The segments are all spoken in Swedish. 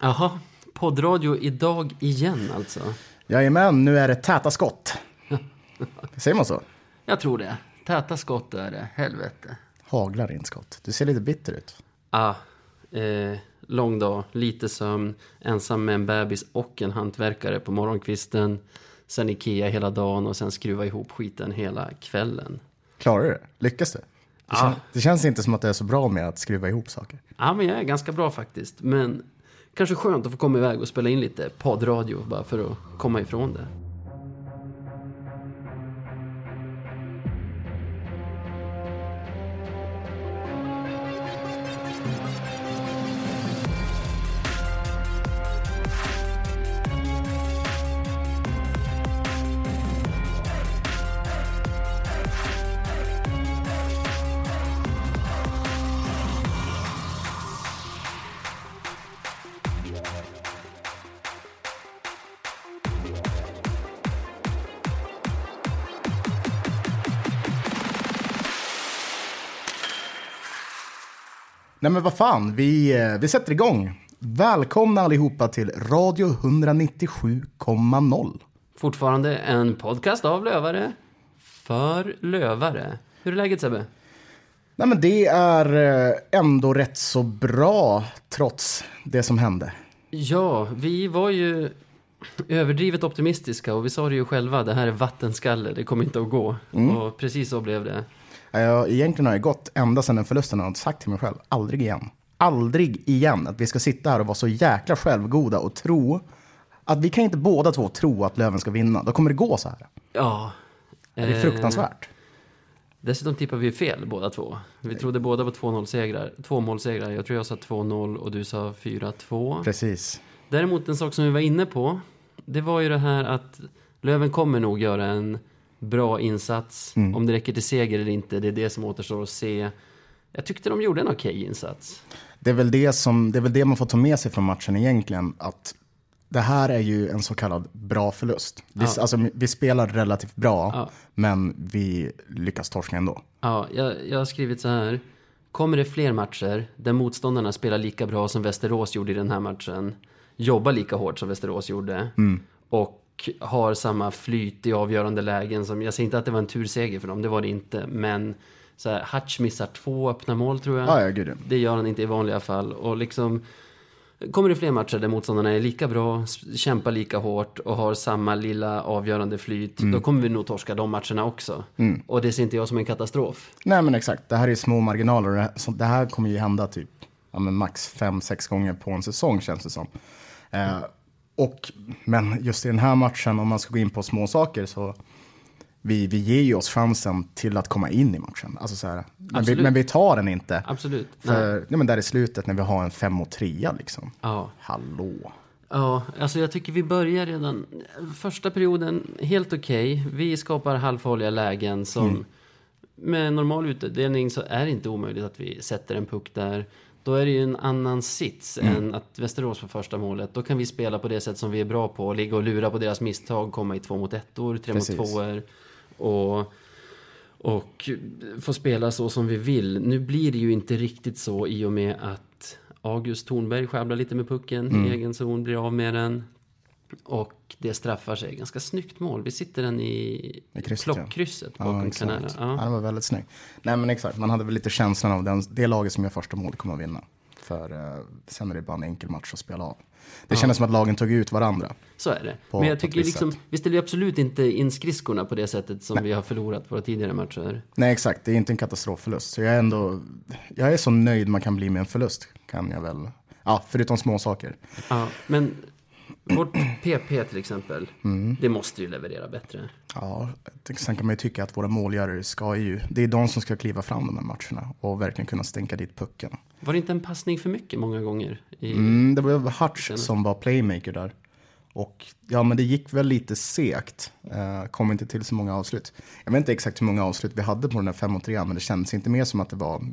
Jaha, poddradio idag igen alltså. Jajamän, nu är det täta skott. Säger man så? Jag tror det. Täta skott är det, helvete. Haglar in skott. Du ser lite bitter ut. Ah, eh, lång dag, lite sömn, ensam med en bebis och en hantverkare på morgonkvisten. Sen Ikea hela dagen och sen skruva ihop skiten hela kvällen. Klarar du det? Lyckas du? Det, Ja. kän- det känns inte som att det är så bra med att skruva ihop saker. Ja, men jag är ganska bra faktiskt. Men kanske skönt att få komma iväg och spela in lite poddradio bara för att komma ifrån det. Nej men vad fan, vi, eh, vi sätter igång. Välkomna allihopa till Radio 197,0. Fortfarande en podcast av lövare för lövare. Hur är läget Sebbe? Nej men det är eh, ändå rätt så bra trots det som hände. Ja, vi var ju överdrivet optimistiska och vi sa det ju själva, det här är vattenskalle, det kommer inte att gå. Och precis så blev det. Ja, Jag, egentligen har jag gått ända sedan den förlusten och sagt till mig själv, aldrig igen. Aldrig igen att vi ska sitta här och vara så jäkla självgoda och tro att vi kan inte båda två tro att Löven ska vinna. Då kommer det gå så här. Ja. Det är eh, fruktansvärt. Dessutom tippade vi fel båda två. Vi trodde båda på 2-0 segrar. Två målsegrar. Jag tror jag sa 2-0 och du sa 4-2. Precis. Däremot en sak som vi var inne på. Det var ju det här att Löven kommer nog göra en bra insats. Om det räcker till seger eller inte, det är det som återstår att se. Jag tyckte de gjorde en okej insats. Det är, väl det, som, det är väl det man får ta med sig från matchen egentligen. Att det här är ju en så kallad bra förlust. Vi, Ja. alltså, vi spelar relativt bra, Ja. men vi lyckas torska ändå. Ja, jag, jag har skrivit så här. Kommer det fler matcher där motståndarna spelar lika bra som Västerås gjorde i den här matchen, jobbar lika hårt som Västerås gjorde och har samma flyt i avgörande lägen som, jag säger inte att det var en turseger för dem, det var det inte, men så här, Hutch missar två öppna mål tror jag. Ja, ja, gud ja. Det gör han inte i vanliga fall. Och liksom, kommer det fler matcher där motståndarna är lika bra, kämpar lika hårt och har samma lilla avgörande flyt, Mm. då kommer vi nog torska de matcherna också. Och det ser inte jag som en katastrof. Nej men exakt, det här är små marginaler det här, så det här kommer ju hända typ ja, max fem sex gånger på en säsong känns det som. Eh, och, men just i den här matchen, om man ska gå in på små saker så vi, vi ger ju oss chansen till att komma in i matchen. Alltså så här, men, vi, men vi tar den inte. Absolut. Nej. För, ja, men där i slutet när vi har en fem och trea liksom. Ja. Hallå. ja, alltså jag tycker vi börjar redan... Första perioden, helt okej. Vi skapar halvfarliga lägen som... Med normal utdelning så är det inte omöjligt att vi sätter en puck där. Då är det ju en annan sits än att Västerås får första målet. Då kan vi spela på det sätt som vi är bra på. Ligga och lura på deras misstag, komma i två mot ettor, tre Precis. mot tvåor. Och, och få spela så som vi vill. Nu blir det ju inte riktigt så i och med att August Thornberg sjabblar lite med pucken i egen zon, blir av med den. Och det straffar sig. Ganska snyggt mål. Vi sitter den i, I krysset, ja. klockkrysset Ja, bakom exakt. Ja. Ja. det var väldigt snygg. Nej men exakt, man hade väl lite känslan av den, det laget som gör första målet kommer att vinna. För eh, sen är det bara en enkel match att spela av. Det kändes som att lagen tog ut varandra. Så är det. På- Men jag tycker liksom, vi ställer ju absolut inte in skridskorna på det sättet som vi har förlorat våra tidigare matcher. Nej exakt, det är inte en katastrofförlust. Så jag är ändå, jag är så nöjd man kan bli med en förlust. Kan jag väl, ja förutom små saker. Ja, men vårt PP till exempel, Mm. det måste ju leverera bättre. Ja, sen kan man ju tycka att våra målgörare ska ju, det är de som ska kliva fram de här matcherna och verkligen kunna stänka dit pucken. Var det inte en passning för mycket många gånger? I... Mm, det var Hutch som var playmaker där. Och ja, men det gick väl lite segt. Eh, kom inte till så många avslut. Jag vet inte exakt hur många avslut vi hade på den här 5 och 3 men det kändes inte mer som att det var...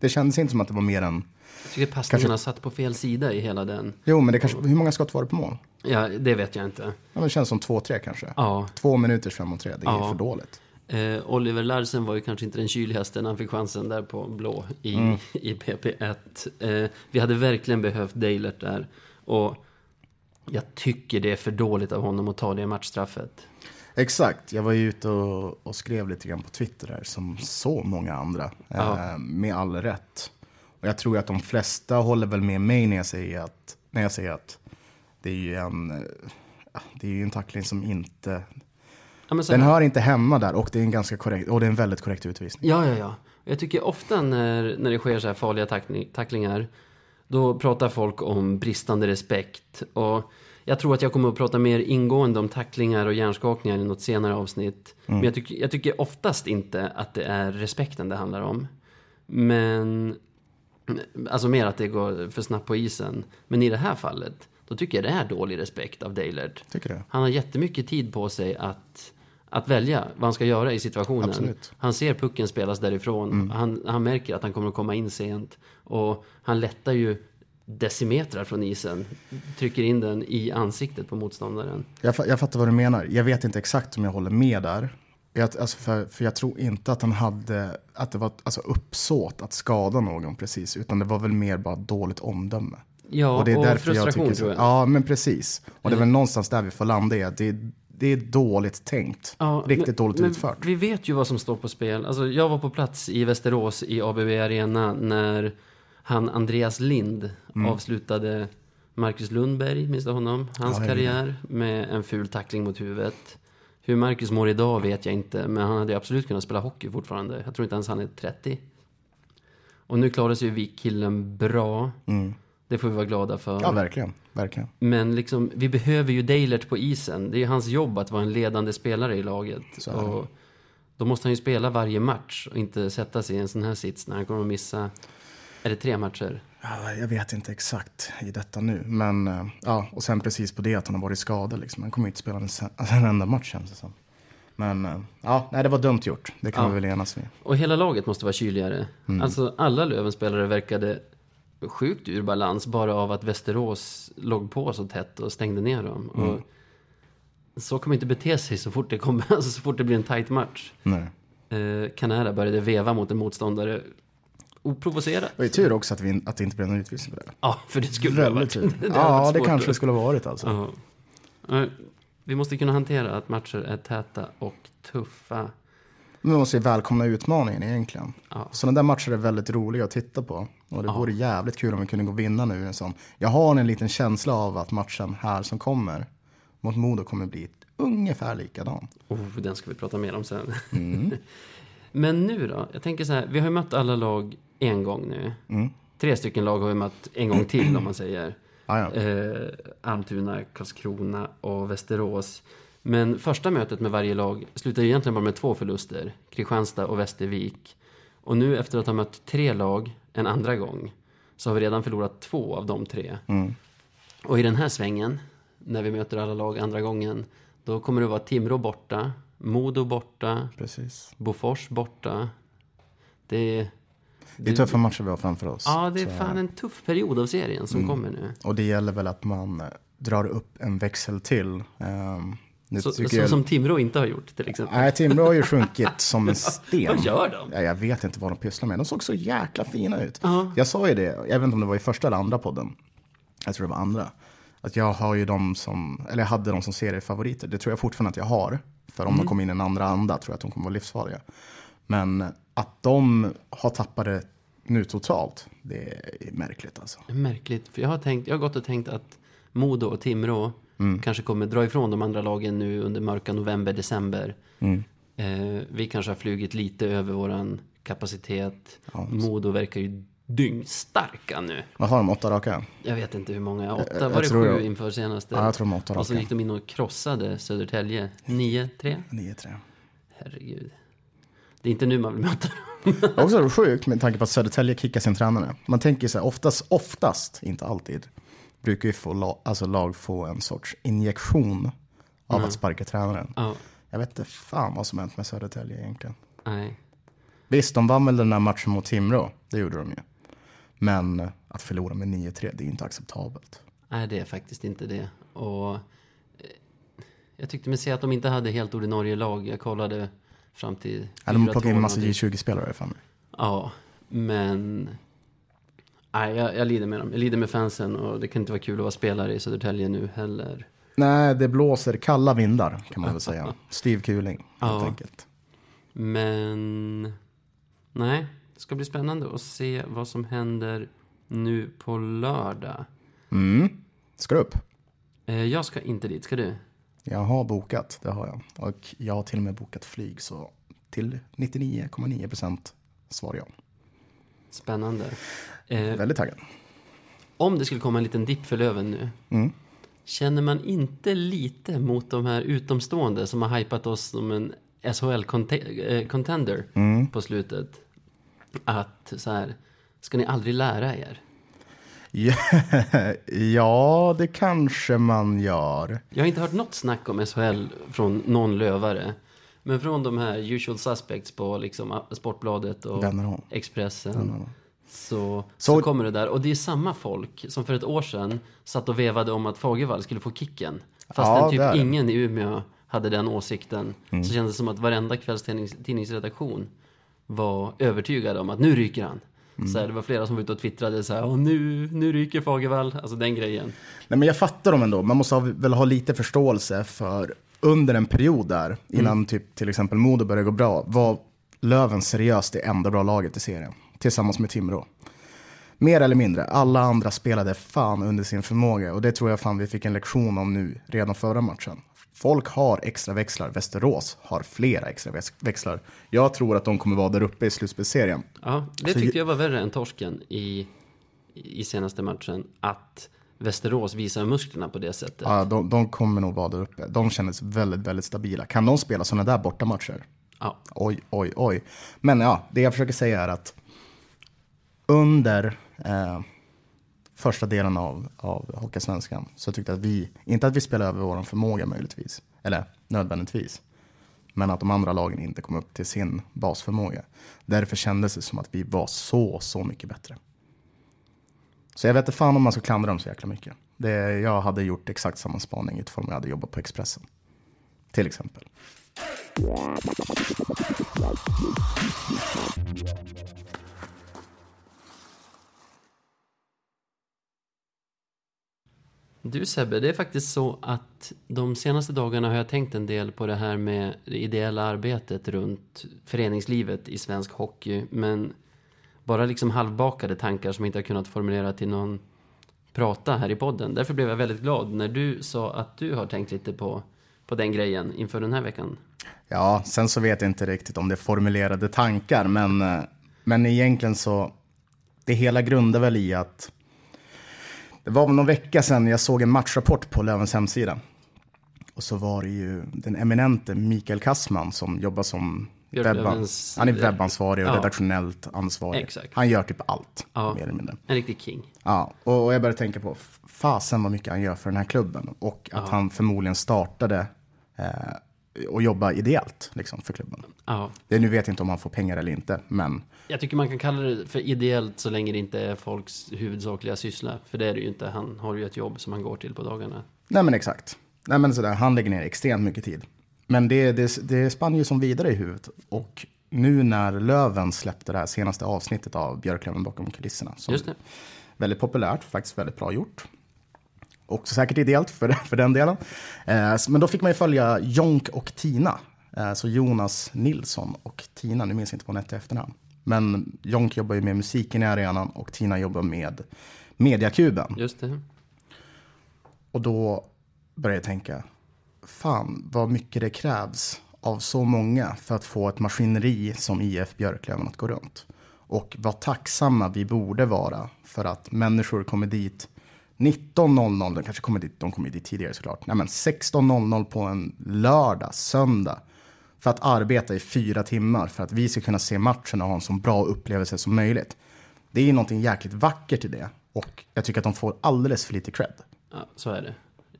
Det kändes inte som att det var mer än... Jag tycker passningarna satt på fel sida i hela den. Jo, men det kanske... Hur många skott var det på mål? Ja, det vet jag inte. Ja, det känns som 2-3 kanske. Ja. Två minuters 5 och 3, det är Ja. för dåligt. Eh, Oliver Larsen var ju kanske inte den kyligaste när han fick chansen där på blå i, Mm. i PP1. Eh, vi hade verkligen behövt Deilert där. Och jag tycker det är för dåligt av honom att ta det matchstraffet. Exakt, jag var ju ute och, och skrev lite grann på Twitter där, som så många andra, Ja. eh, med all rätt. Och jag tror att de flesta håller väl med mig när jag säger att, när jag säger att det är ju en, eh, det är en tackling som inte, Ja, den hör inte hemma där och det är en ganska korrekt, och det är en väldigt korrekt utvisning. Ja, ja, ja. Jag tycker ofta när, när det sker så här farliga tackling, tacklingar, då pratar folk om bristande respekt. Och jag tror att jag kommer att prata mer ingående om tacklingar och hjärnskakningar i något senare avsnitt. Men jag tycker, jag tycker oftast inte att det är respekten det handlar om. Men, alltså mer att det går för snabbt på isen. Men i det här fallet, då tycker jag det är dålig respekt av Deilert. Tycker du? Han har jättemycket tid på sig att, att välja vad han ska göra i situationen. Absolut. Han ser pucken spelas därifrån. Han, han märker att han kommer att komma in sent. Och han lättar ju decimetrar från isen. Trycker in den i ansiktet på motståndaren. Jag, jag fattar vad du menar. Jag vet inte exakt om jag håller med där. Jag, alltså för, för jag tror inte att han hade, att det var alltså uppsåt att skada någon precis, utan det var väl mer bara dåligt omdöme. Ja, och, och det är därför jag frustration tycker så. tror jag. Ja, men precis. Och det är väl någonstans där vi får landa i att det, det är dåligt tänkt. Ja, Riktigt men- dåligt men utfört. Vi vet ju vad som står på spel. Alltså, jag var på plats i Västerås i ABB Arena när han Andreas Lind Mm. avslutade Marcus Lundberg, minns du honom? Hans Ja, karriär med en ful tackling mot huvudet. Hur Marcus mår idag vet jag inte, men han hade absolut kunnat spela hockey fortfarande. Jag tror inte ens han är 30. Och nu klarar sig ju Vik-killen bra. Det får vi vara glada för. Mm. Ja, verkligen. verkligen. Men liksom, vi behöver ju Deilert på isen. Det är ju hans jobb att vara en ledande spelare i laget. Och då måste han ju spela varje match och inte sätta sig i en sån här sits när han kommer att missa, är det tre matcher? Ja, jag vet inte exakt i detta nu, men eh, ja, och sen precis på det att han har varit skadad. Liksom. Han kommer inte spela en, en enda match känns det som. Men eh, ja, nej, det var dumt gjort. Det kan Ja. vi väl enas med. Och hela laget måste vara kyligare. Mm. Alltså alla Lövenspelare verkade sjukt ur balans bara av att Västerås låg på så tätt och stängde ner dem. Mm. Och så kommer inte bete sig så fort det, kommer, alltså så fort det blir en tight match. Nej. Eh, Canara började veva mot en motståndare oprovocerat. Det var ju tur också att, vi, att det inte blev någon utvisning på det. Ja, för det skulle ha varit. det Ja, det kanske det skulle ha varit alltså. Ja. Eh, Vi måste kunna hantera att matcher är täta och tuffa. Men vi måste ju välkomna utmaningen egentligen. Ja. Sådana där matcher är väldigt roliga att titta på. Och det vore jävligt kul om vi kunde gå och vinna nu en sån. Jag har en liten känsla av att matchen här som kommer mot Modo kommer bli ungefär likadan. Oh, den ska vi prata mer om sen. Mm. Men nu då? Jag tänker så här, vi har ju mött alla lag en gång nu. Mm. Tre stycken lag har vi mött en gång till om man säger. Ah, ja. Eh, Almtuna, Karlskrona och Västerås. Men första mötet med varje lag slutar ju egentligen bara med två förluster. Kristianstad och Västervik. Och nu efter att ha mött tre lag en andra gång så har vi redan förlorat två av de tre. Mm. Och i den här svängen, när vi möter alla lag andra gången, då kommer det vara Timrå borta, Modo borta, Precis. Bofors borta. Det är... Det är tuffa matcher vi har framför oss. Ja, det är Så- fan en tuff period av serien som kommer nu. Och det gäller väl att man drar upp en växel till. Nu Så, så, jag... Som Timrå inte har gjort till exempel. Nej, Timrå har ju sjunkit som en sten. Vad gör de? Ja, jag vet inte vad de pysslar med. De såg så jäkla fina ut. Ja. Jag sa ju det, jag vet inte om det var i första eller andra podden. Jag tror det var andra. Att jag har ju dem som, eller jag hade dem som seriefavoriter. Det tror jag fortfarande att jag har. För om de kommer in i en andra anda tror jag att de kommer vara livsfarliga. Men att de har tappat det nu totalt, det är märkligt alltså. Märkligt, för jag har, tänkt, jag har gått och tänkt att Modo och Timrå kanske kommer dra ifrån de andra lagen nu under mörka november, december. Eh, vi kanske har flugit lite över våran kapacitet. Modo verkar ju dyngstarka nu. Vad har de, åtta raka? Jag vet inte hur många, åtta, jag var det sju jag- inför senaste? Ja, jag tror de åtta Och så raka. gick de in och krossade Södertälje, 9-3. 9-3. Herregud. Det är inte nu man vill möta dem. Det är också sjukt med tanke på att Södertälje kickar sin tränare. Man tänker så här, oftast, oftast, inte alltid, brukar ju få lag, alltså lag få en sorts injektion av att sparka tränaren. Ja, Jag vet inte fan vad som hänt med Södertälje egentligen. nej. Visst, de vann väl den där matchen mot Timrå, det gjorde de ju. Men att förlora med 9-3, det är ju inte acceptabelt. Nej, det är faktiskt inte det. Och eh, jag tyckte mig se att de inte hade helt ordinarie lag. Jag kollade fram till Ja, de har 4-2 plockat in en massa någonting. J20-spelare för mig. Ja, men... Nej, jag, jag lider med dem. Jag lider med fansen och det kan inte vara kul att vara spelare i Södertälje nu heller. Nej, det blåser kalla vindar kan man väl säga. Styv kuling, helt Ja. enkelt. Men... Nej, det ska bli spännande att se vad som händer nu på lördag. Mm. Ska du upp? Eh, Jag ska inte dit, ska du? Jag har bokat, det har jag. Och jag har till och med bokat flyg, så till 99,9 procent svarar jag. Spännande. Eh, Väldigt taggad. om det skulle komma en liten dipp för Löven nu. Mm. Känner man inte lite mot de här utomstående som har hypat oss som en SHL-contender Mm. på slutet? Att så här, ska ni aldrig lära er? ja, det kanske man gör. Jag har inte hört något snack om SHL från någon lövare. Men från de här usual suspects på liksom Sportbladet och. Expressen. Så, så, Så- kommer det där. Och det är samma folk som för ett år sedan satt och vevade om att Fagervall skulle få kicken. Fast Ja, typ ingen i Umeå hade den åsikten. Mm. Så kändes det som att varenda kvällstidningsredaktion var övertygade om att nu ryker han. Mm. Så här, det var flera som var ute och twittrade så här, Åh, nu, nu ryker Fagervall. Alltså den grejen. Nej, men jag fattar dem ändå. Man måste ha, väl ha lite förståelse för under en period där, innan typ till exempel Modo började gå bra, var Löven seriöst det enda bra laget i serien. Tillsammans med Timrå. Mer eller mindre, alla andra spelade fan under sin förmåga och det tror jag fan vi fick en lektion om nu redan förra matchen. Folk har extra växlar, Västerås har flera extra väx- växlar. Jag tror att de kommer vara där uppe i slutspelsserien. Ja, det Så tyckte jag var värre än torsken i, i senaste matchen. Att Västerås visar musklerna på det sättet. Ja, de, de kommer nog vara där uppe. De kändes väldigt, väldigt stabila. Kan de spela sådana där bortamatcher? Ja. Oj, oj, oj. Men ja, det jag försöker säga är att under eh, första delen av, av Hockeysvenskan så tyckte att vi, inte att vi spelade över vår förmåga möjligtvis, eller nödvändigtvis, men att de andra lagen inte kom upp till sin basförmåga. Därför kändes det som att vi var så, så mycket bättre. Så jag vet inte fan om man ska klandra dem så jäkla mycket. Det, jag hade gjort exakt samma spaning utifrån om jag hade jobbat på Expressen. Till exempel. Du Sebbe, det är faktiskt så att de senaste dagarna har jag tänkt en del på det här med det ideella arbetet runt föreningslivet i svensk hockey. Men bara liksom halvbakade tankar som jag inte har kunnat formulera till någon prata här i podden. Därför blev jag väldigt glad när du sa att du har tänkt lite på, på den grejen inför den här veckan. Ja, sen så vet jag inte riktigt om det är formulerade tankar, men, eh, men egentligen så, det hela grundar väl i att det var någon vecka sedan jag såg en matchrapport på Lövens hemsida. Och så var det ju den eminente Mikael Kassman som jobbar som Björk webba, Lövens- han är webbansvarig och Ja. redaktionellt ansvarig. Exakt. Han gör typ allt, Ja. mer eller mindre. En riktig king. Ja, och, och jag började tänka på, fasen vad mycket han gör för den här klubben. Och att han förmodligen startade eh, och jobba ideellt liksom, för klubben. Ja. Det, nu vet jag inte om han får pengar eller inte, men Jag tycker man kan kalla det för ideellt så länge det inte är folks huvudsakliga syssla. För det är det ju inte. Han har ju ett jobb som han går till på dagarna. nej men exakt. Nej men sådär, han lägger ner extremt mycket tid. Men det, det, det spann ju som vidare i huvudet. Och nu när Löven släppte det här senaste avsnittet av Björklöven bakom kulisserna. Som Just det. Väldigt populärt, faktiskt väldigt bra gjort. Också säkert ideellt för, för den delen. Eh, men då fick man ju följa Jonk och Tina. Eh, så Jonas Nilsson och Tina, nu minns jag inte vad hon hette i efternamn. Men Jonk jobbar ju med musiken i arenan och Tina jobbar med Mediakuben. Just det. Och då började jag tänka, fan vad mycket det krävs av så många för att få ett maskineri som IF Björklöven att gå runt. Och vad tacksamma vi borde vara för att människor kommer dit 19.00, de kanske kommer dit, de kommer dit tidigare såklart. Nej men 16.00 på en lördag, söndag. För att arbeta i fyra timmar för att vi ska kunna se matchen och ha en så bra upplevelse som möjligt. Det är någonting jäkligt vackert i det. Och jag tycker att de får alldeles för lite cred. Ja, så är det.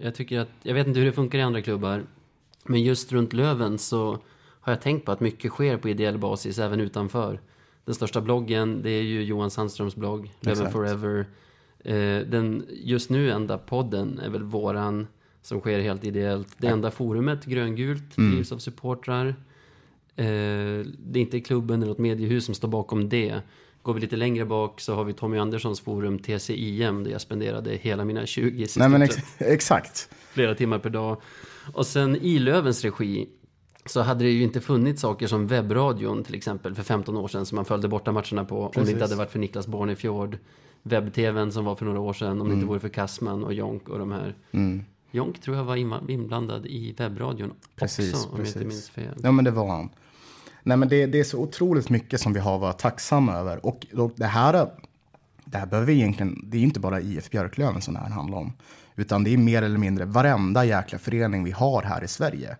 Jag tycker att, jag vet inte hur det funkar i andra klubbar. Men just runt Löven så har jag tänkt på att mycket sker på ideell basis även utanför. Den största bloggen, det är ju Johan Sandströms blogg, Löven. Forever. Eh, Den just nu enda podden är väl våran som sker helt ideellt. Det enda forumet, gröngult, drivs av supportrar. Eh, Det är inte klubben eller något mediehus som står bakom det. Går vi lite längre bak så har vi Tommy Anderssons forum TCIM där jag spenderade hela mina 20 i Nej, men ex exakt. flera timmar per dag. Och sen i Lövens regi så hade det ju inte funnits saker som webbradion till exempel för 15 år sedan som man följde borta matcherna på om det Precis. inte hade varit för Niklas Bornefjord. Webb-tvn som var för några år sedan om det Mm. inte vore för Kassman och Jonk och de här. Jonk tror jag var inblandad i webbradion Precis, också om jag precis. inte minns fel. Ja, men det var han. Nej, men det, det är så otroligt mycket som vi har att vara tacksamma över. Och då, det här, det här behöver vi egentligen, det är inte bara IF Björklöven som det här handlar om. Utan det är mer eller mindre varenda jäkla förening vi har här i Sverige.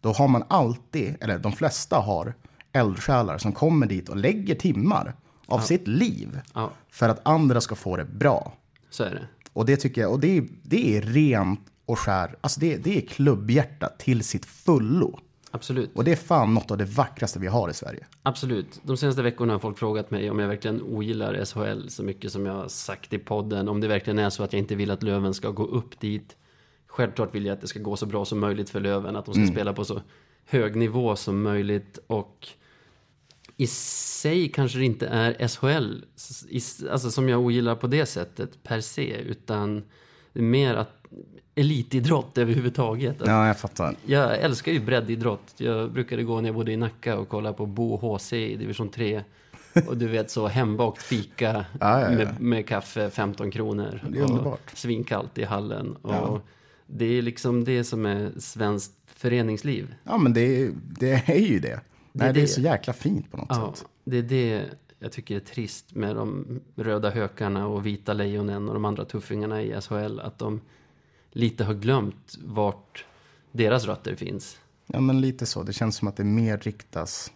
Då har man alltid, eller de flesta har, eldsjälar som kommer dit och lägger timmar av sitt liv Ja, för att andra ska få det bra. så är det. Och det tycker jag, och det är, det är rent och skär, alltså det, det är klubbhjärta till sitt fullo. Absolut. Och det är fan något av det vackraste vi har i Sverige. Absolut. De senaste veckorna har folk frågat mig om jag verkligen ogillar SHL så mycket som jag har sagt i podden. Om det verkligen är så att jag inte vill att Löven ska gå upp dit. Självklart vill jag att det ska gå så bra som möjligt för Löven. Att de ska spela på så hög nivå som möjligt. Och i sig kanske det inte är SHL, alltså som jag ogillar på det sättet per se. Utan mer att elitidrott överhuvudtaget. Ja, jag fattar. jag älskar ju breddidrott. Jag brukade gå när jag bodde i Nacka och kolla på Bo HC i division 3. Och du vet så hembakt fika Ja, ja, ja. Med, med kaffe 15 kronor. Det är underbart. Svinkallt i hallen. Och. Det är liksom det som är svenskt föreningsliv. Ja, men det, det är ju det. Nej, det, är det. så jäkla fint på något Ja, sätt. det är det jag tycker är trist med de röda hökarna och vita lejonen och de andra tuffingarna i SHL. Att de lite har glömt vart deras rötter finns. Ja, men lite så. Det känns som att det mer riktas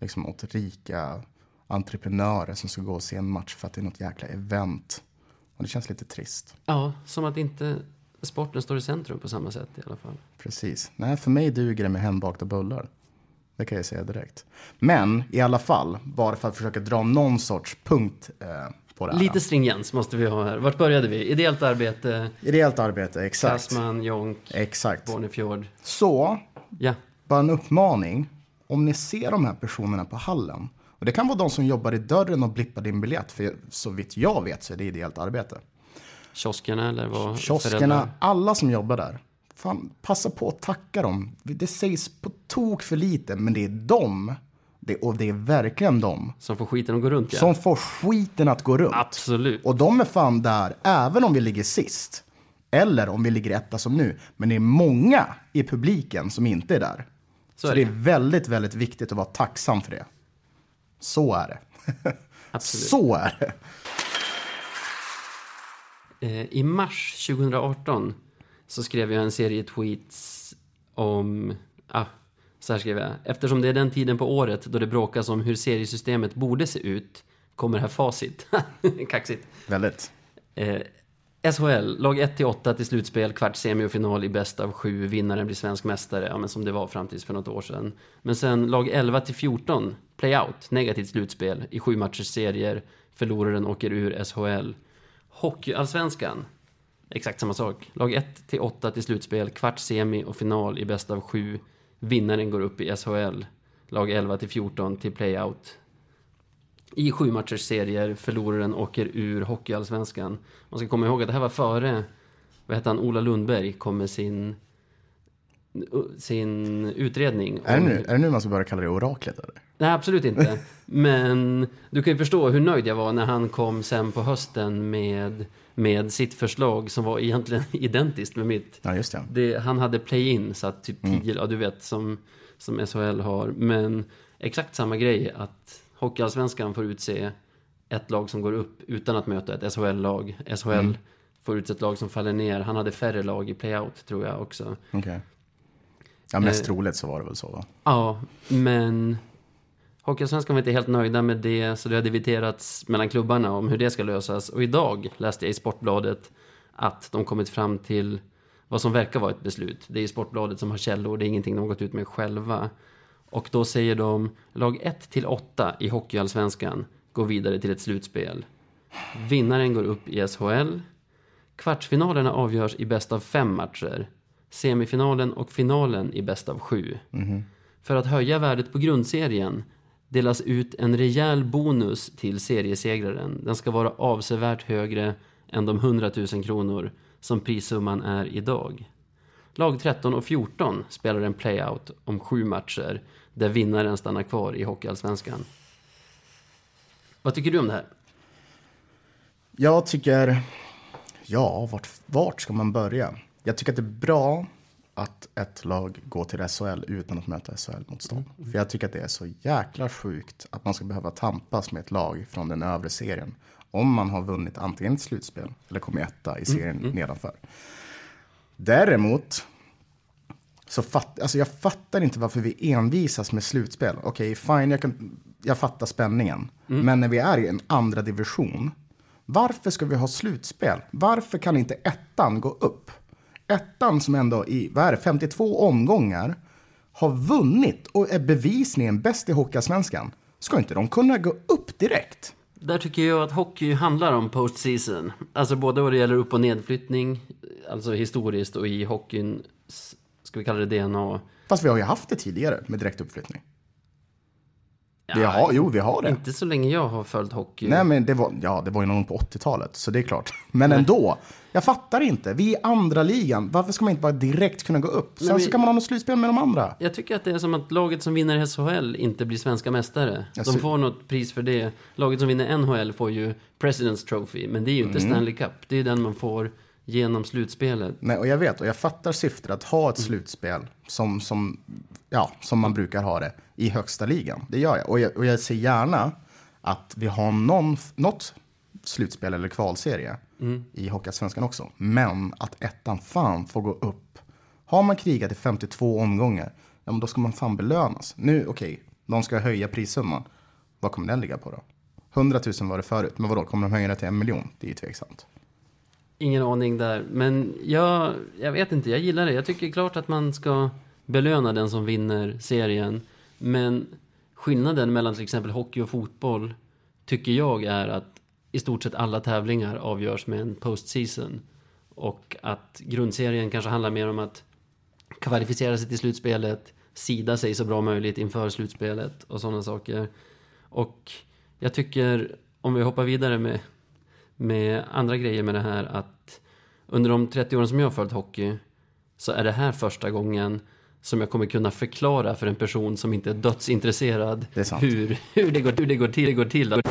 liksom, åt rika entreprenörer som ska gå och se en match för att det är något jäkla event. Och det känns lite trist. Ja, som att inte sporten står i centrum på samma sätt i alla fall. Precis. Nej, för mig duger det med hembakta bullar. Det kan jag säga direkt. Men i alla fall, bara för att försöka dra någon sorts punkt eh, på det här. Lite stringens måste vi ha här. Vart började vi? Ideellt arbete, Ideellt arbete, exakt. Kassman, Jonk, Exakt. Bornefjord. Så, Ja, bara en uppmaning. Om ni ser de här personerna på hallen. Och det kan vara de som jobbar i dörren och blippar din biljett. För så vitt jag vet så är det ideellt arbete. kioskerna eller vad? Kioskerna, föräldrar? alla som jobbar där. Fan, passa på att tacka dem. Det sägs på tok för lite, men det är dem. Det, och det är verkligen dem. Som får skiten att gå runt ja. Som får skiten att gå runt. Absolut. Och de är fan där, även om vi ligger sist. Eller om vi ligger etta som nu. Men det är många i publiken som inte är där. Så, är det det. är väldigt, väldigt viktigt att vara tacksam för det. Så är det. Absolut. Så är det. Eh, I mars 2018 så skrev jag en serie tweets om... Ah, så här skrev jag. Eftersom det är den tiden på året då det bråkas om hur seriesystemet borde se ut kommer här facit. Kaxigt. Väldigt. Eh, SHL, lag 1-8 till slutspel, kvart, semi och final i bäst av sju. Vinnaren blir svensk mästare, ja, men som det var fram tills för något år sedan. Men sen lag 11 till 14, playout, negativt slutspel i sju matchers serier. Förloraren åker ur SHL. Hockeyallsvenskan, exakt samma sak. Lag 1 till 8 till slutspel, kvart, semi och final i bäst av sju. Vinnaren går upp i SHL. Lag 11 till 14 till playout i sju matchers serier, förloraren åker ur Hockeyallsvenskan. Man ska komma ihåg att det här var före, vad heter han, Ola Lundberg kom med sin, sin utredning. Är det, nu, är det nu man ska börja kalla det oraklet? Eller? Nej, absolut inte. Men du kan ju förstå hur nöjd jag var när han kom sen på hösten med, med sitt förslag som var egentligen identiskt med mitt. Ja, just det. Det, han hade play-in, så att typ 10, ja du vet, som, som SHL har. Men exakt samma grej, att Hockeyallsvenskan får utse ett lag som går upp utan att möta ett SHL-lag. SHL får utse ett lag som faller ner. Han hade färre lag i playout, tror jag också. Okej. Ja, mest Eh. troligt så var det väl så va? Ja, men Hockeyallsvenskan var inte helt nöjda med det, så det har dividerats mellan klubbarna om hur det ska lösas. Och idag läste jag i Sportbladet att de kommit fram till vad som verkar vara ett beslut. Det är Sportbladet som har källor, det är ingenting de har gått ut med själva. Och då säger de, lag 1 till 8 i Hockeyallsvenskan går vidare till ett slutspel. Vinnaren går upp i SHL. Kvartsfinalerna avgörs i bäst av fem matcher. Semifinalen och finalen i bäst av sju. För att höja värdet på grundserien delas ut en rejäl bonus till seriesegraren. Den ska vara avsevärt högre än de 100 000 kronor som prissumman är idag. Lag 13 och 14 spelar en playout om sju matcher där vinnaren stannar kvar i Hockeyallsvenskan. Vad tycker du om det här? Jag tycker, ja, vart, vart ska man börja? Jag tycker att det är bra att ett lag går till SHL utan att möta SHL-motstånd. Mm. För jag tycker att det är så jäkla sjukt att man ska behöva tampas med ett lag från den övre serien. Om man har vunnit antingen ett slutspel eller kommit etta i serien mm. mm. nedanför. Däremot så fatt, alltså jag fattar inte varför vi envisas med slutspel. Okej, okay, fine, jag, kan, jag fattar spänningen. Mm. Men när vi är i en andra division, varför ska vi ha slutspel? Varför kan inte ettan gå upp? Ettan som ändå i vad är det, 52 omgångar har vunnit och är bevisligen bäst i Hockeyallsvenskan. Ska inte de kunna gå upp direkt? Där tycker jag att hockey handlar om postseason. Alltså både vad det gäller upp och nedflyttning, alltså historiskt och i hockeyn, ska vi kalla det DNA. Fast vi har ju haft det tidigare med direktuppflyttning. Vi har, jo, vi har det. Inte så länge jag har följt hockey. Nej, men det var, ja, det var ju någon på 80-talet, så det är klart. Men Nej. ändå, jag fattar inte. Vi är andra ligan. Varför ska man inte bara direkt kunna gå upp? Sen Nej, så kan man ha något slutspel med de andra. Jag tycker att det är som att laget som vinner SHL inte blir svenska mästare. Jag de får något pris för det. Laget som vinner NHL får ju President's Trophy, men det är ju inte mm. Stanley Cup. Det är den man får genom slutspelet. Nej, och jag vet, och jag fattar syftet att ha ett mm. slutspel som, som, ja, som man brukar ha det i högsta ligan. Det gör jag. Och jag, och jag ser gärna att vi har någon, något slutspel eller kvalserie mm. i Hockeyallsvenskan också. Men att ettan fan får gå upp. Har man krigat i 52 omgångar, ja, men då ska man fan belönas. Nu, okej, okay, de ska höja prissumman. Vad kommer den ligga på då? 100 000 var det förut, men vadå, kommer de höja det till en miljon? Det är ju tveksamt. Ingen aning där, men jag, jag vet inte, jag gillar det. Jag tycker klart att man ska belöna den som vinner serien. Men skillnaden mellan till exempel hockey och fotboll tycker jag är att i stort sett alla tävlingar avgörs med en postseason. Och att grundserien kanske handlar mer om att kvalificera sig till slutspelet, sida sig så bra möjligt inför slutspelet och sådana saker. Och jag tycker, om vi hoppar vidare med, med andra grejer med det här, att under de 30 åren som jag har följt hockey så är det här första gången som jag kommer kunna förklara för en person som inte är dödsintresserad det är hur, hur, det går, hur det går till. Det går till.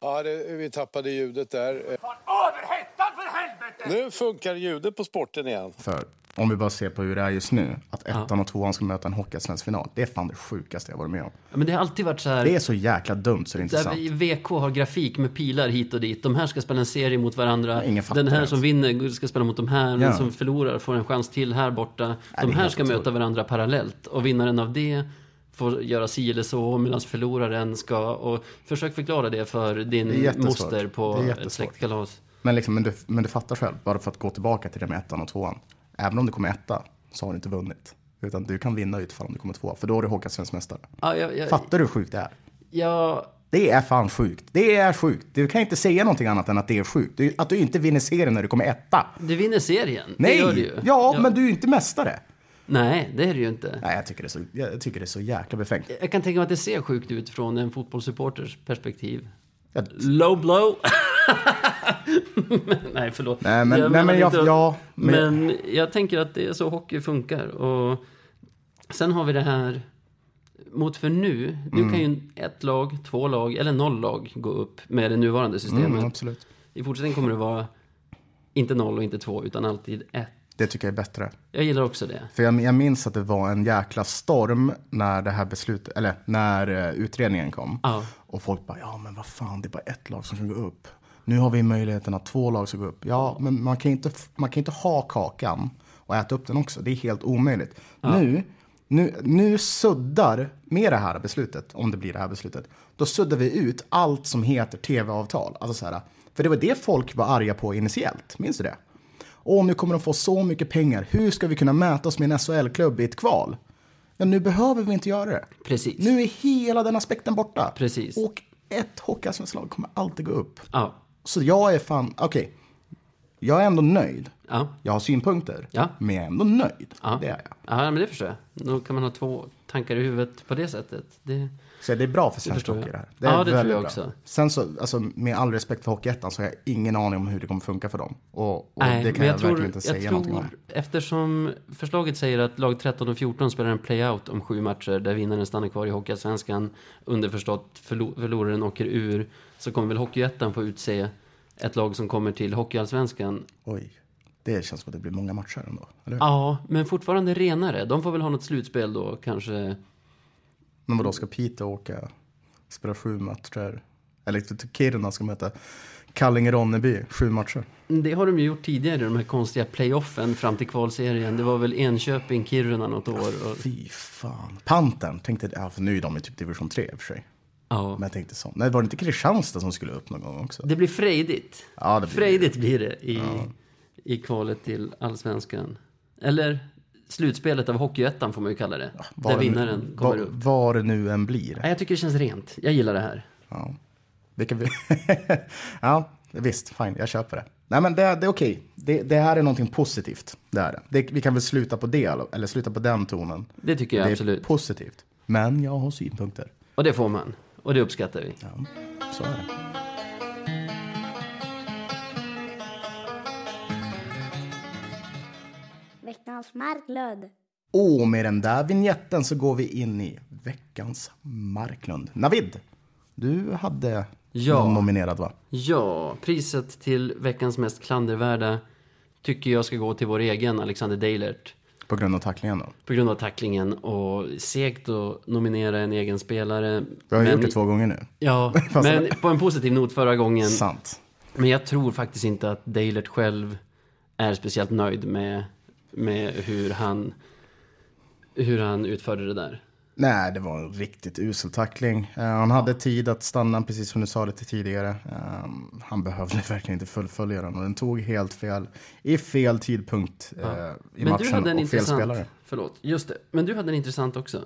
Ja, det, vi tappade ljudet där. Fan, överhettad för helvete! Nu funkar ljudet på sporten igen. För om vi bara ser på hur det är just nu, att ettan ja. och tvåan ska möta en hockeyallsvensk final. Det är fan det sjukaste jag varit med om. Ja, men det har alltid varit så här. Det är så jäkla dumt så det är inte sant. VK har grafik med pilar hit och dit. De här ska spela en serie mot varandra. Ingen Den här som vinner ska spela mot de här. Den som förlorar får en chans till här borta. de här ska möta varandra parallellt. Och vinnaren av det får göra si eller så medan förloraren ska... Och försök förklara det för din moster på ett släktkalas. Men, liksom, men, du, men du fattar själv, bara för att gå tillbaka till det med ettan och tvåan även om du kommer etta så har du inte vunnit. Utan du kan vinna utfall om du kommer tvåa, för då är du Håkan svensk mästare. Ja, jag, jag, Fattar du hur sjukt det är? Ja. Det är fan sjukt. Det är sjukt. Du kan inte säga någonting annat än att det är sjukt. Att du inte vinner serien när du kommer etta. Du vinner serien. Nej, det gör du ju. Ja, ja, men du är ju inte mästare. Nej, det är det ju inte. Nej, jag tycker det är så, jag tycker det är så jäkla befängt. Jag kan tänka mig att det ser sjukt ut från en fotbollssupporters perspektiv. Jag... Low blow. nej, förlåt. Nej, men jag, nej, men jag, ja, men... men jag tänker att det är så hockey funkar. Och sen har vi det här mot för nu. Nu mm. kan ju ett lag, två lag eller noll lag gå upp med det nuvarande systemet. Mm. I fortsättningen kommer det vara inte noll och inte två, utan alltid ett. Det tycker jag är bättre. Jag gillar också det. För jag, jag minns att det var en jäkla storm när det här beslutet, eller när uh, utredningen kom. Ja. Och folk bara, ja men vad fan, det är bara ett lag som kan gå upp. Nu har vi möjligheten att två lag ska gå upp. Ja, men man kan inte, man kan inte ha kakan och äta upp den också. Det är helt omöjligt. Ja. Nu, nu, nu suddar, med det här beslutet, om det blir det här beslutet, då suddar vi ut allt som heter tv-avtal. Alltså så här, för det var det folk var arga på initiellt, minns du det? Åh, nu kommer de få så mycket pengar. Hur ska vi kunna mäta oss med en SHL-klubb i ett kval? Ja, nu behöver vi inte göra det. Precis. Nu är hela den aspekten borta. Precis. Och ett hockeyallsvenskt lag kommer alltid gå upp. Ja. Så jag är fan, okej. Okay. Jag är ändå nöjd. Ja. Jag har synpunkter, ja. men jag är ändå nöjd. Ja. Det är jag. Ja, men det förstår jag. Då kan man ha två tankar i huvudet på det sättet. Det, Så det är bra för svensk hockey det här. Det är Ja, det tror jag bra. också. Sen så, alltså med all respekt för Hockeyettan så har jag ingen aning om hur det kommer funka för dem. Och, och Nej, det kan jag, jag, tror, verkligen inte säga jag någonting om. tror, eftersom förslaget säger att lag 13 och 14 spelar en playout om sju matcher där vinnaren stannar kvar i Hockeyallsvenskan, underförstått förlo förloraren åker ur, så kommer väl Hockeyettan få utse ett lag som kommer till Hockeyallsvenskan. Oj, det känns som att det blir många matcher ändå. Eller? hur? Ja, men fortfarande renare. De får väl ha något slutspel då, kanske. Men vadå, ska Piteå åka, spela sju matcher? Eller till Kiruna ska möta Kallinge-Ronneby, sju matcher. Det har de ju gjort tidigare, de här konstiga playoffen fram till kvalserien. Det var väl Enköping, Kiruna något år. Och, Fy fan. Pantern, tänkte, ja, för nu är de i typ division 3 i och för sig. ja. Men jag tänkte så. Nej, var det inte Kristianstad som skulle upp någon gång också? Det blir frejdigt. Ja, det blir Frejdigt blir det i, i kvalet till allsvenskan. Eller slutspelet av Hockeyettan får man ju kalla det. Var där det nu- vinnaren kommer var, upp. Var det nu än blir. Nej, jag tycker det känns rent. Jag gillar det här. Ja. Vilka vi... ja, visst, fine, jag köper det. Nej, men det, det är okej. Det, det här är någonting positivt. Det är det. det. Vi kan väl sluta på det, eller sluta på den tonen. Det tycker jag det är absolut. positivt. Men jag har synpunkter. Och det får man. Och det uppskattar vi. Ja, så är det. Veckans Marklund. Och med den där vignetten så går vi in i veckans Marklund. Navid, du hade Ja. någon nominerad va? Ja, priset till veckans mest klandervärda tycker jag ska gå till vår egen Alexander Deilert. På grund av tacklingen då? På grund av tacklingen och segt att nominera en egen spelare. Vi har ju Men- gjort det två gånger nu. Ja, men på en positiv not förra gången. Sant. Men jag tror faktiskt inte att Deilert själv är speciellt nöjd med, med hur, han, hur han utförde det där. Nej, det var en riktigt usel tackling. Eh, han hade tid att stanna, precis som du sa lite tidigare. Eh, han behövde verkligen inte fullfölja den och den tog helt fel i fel tidpunkt eh, i Men du hade en och fel intressant... spelare. Förlåt, just det. Men du hade en intressant också.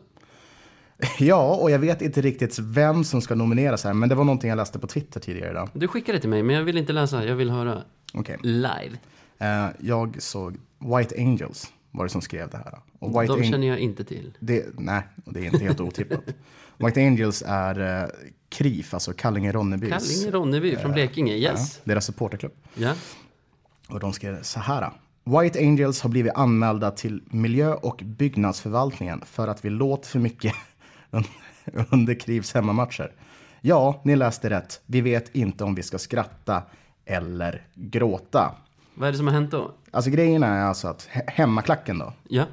Ja, och jag vet inte riktigt vem som ska nomineras här, men det var någonting jag läste på Twitter tidigare idag. Du skickade till mig, men jag vill inte läsa. Jag vill höra Okej. live. Eh, jag såg White Angels var det som skrev det här. Och White De känner jag inte till. det, nej, och det är inte helt otippat. White Angels är eh, KRIF, alltså Kallinge-Ronnebys. Kallinge-Ronneby från Blekinge, yes. Ja, deras supporterklubb. Ja. Och de skrev så här. White Angels har blivit anmälda till miljö och byggnadsförvaltningen för att vi låter för mycket under KRIFs hemmamatcher. Ja, ni läste rätt. Vi vet inte om vi ska skratta eller gråta. Vad är det som har hänt då? Alltså grejen är alltså att he- hemmaklacken då, Ja.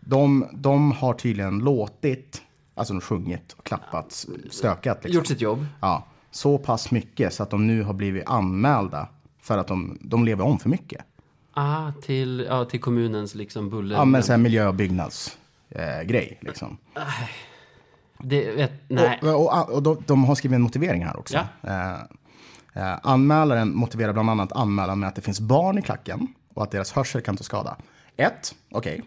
de, de har tydligen låtit, alltså de sjungit och klappat, stökat liksom. Gjort sitt jobb. Ja, så pass mycket så att de nu har blivit anmälda för att de, de lever om för mycket. Ah, till, ja, till kommunens liksom buller. Ja, men så här miljö och byggnads eh, grej liksom. Det, vet, nej. Och, och, och de, de har skrivit en motivering här också. Eh, eh, anmälaren motiverar bland annat anmälan med att det finns barn i klacken och att deras hörsel kan ta skada. Ett, okej.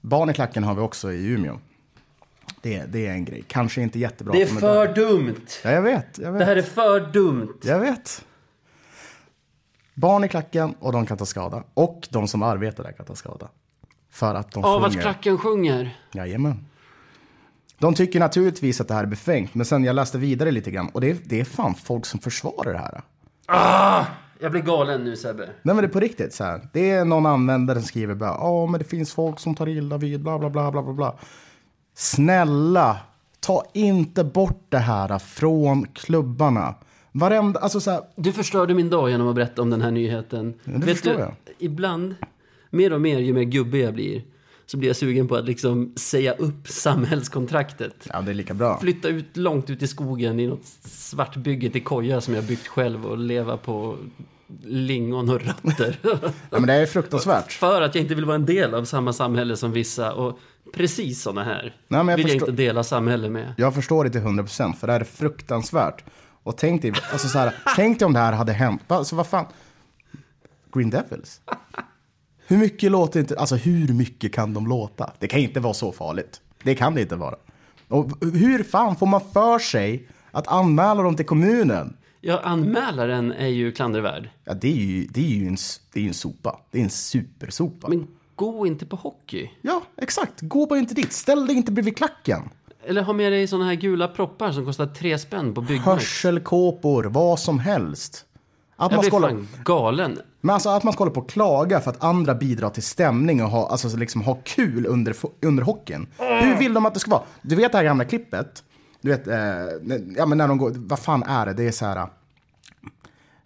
Barn i klacken har vi också i Umeå. Det, det är en grej. Kanske inte jättebra. Det är att för dumt. Ja, jag vet. Jag vet. Det här är för dumt. Jag vet. Barn i klacken och de kan ta skada. Och de som arbetar där kan ta skada. För att de Av att sjunger. klacken sjunger. Jajamän. De tycker naturligtvis att det här är befängt, men sen jag läste vidare lite grann och det är, det är fan folk som försvarar det här. Jag blir galen nu Sebbe. Nej men det är på riktigt så här. Det är någon användare som skriver bara, ja men det finns folk som tar illa vid, bla bla bla bla bla bla. Snälla, ta inte bort det här från klubbarna. Varenda, alltså så här, Du förstörde min dag genom att berätta om den här nyheten. det förstår du, jag. Ibland, mer och mer ju mer gubbig jag blir, så blir jag sugen på att liksom säga upp samhällskontraktet. ja det är lika bra. Flytta ut långt ut i skogen i något svartbygge till koja som jag byggt själv och leva på lingon och rötter. Ja, men det är fruktansvärt. För att jag inte vill vara en del av samma samhälle som vissa. Och precis sådana här Nej, men jag vill jag förstår- inte dela samhälle med. Jag förstår det till 100% för det här är fruktansvärt. Och tänk dig, alltså så här, tänk dig om det här hade hänt. Alltså vad fan. Green Devils. Hur mycket låter inte, alltså hur mycket kan de låta? Det kan inte vara så farligt. Det kan det inte vara. Och hur fan får man för sig att anmäla dem till kommunen? Ja, anmälaren är ju klandervärd. Ja, det är ju, det är ju en, det är en sopa. Det är en supersopa. Men gå inte på hockey. Ja, exakt. Gå bara inte dit. Ställ dig inte bredvid klacken. Eller ha med dig såna här gula proppar som kostar tre spänn på Byggmax. Hörselkåpor, vad som helst. Att Jag man, blir ska hålla, fan galen. Men alltså att man ska hålla på och klaga för att andra bidrar till stämning och ha, alltså, liksom, ha kul under, under hockeyn. Hur vill de att det ska vara? Du vet det här gamla klippet? Du vet, eh, ja men när de går, vad fan är det? Det är så här.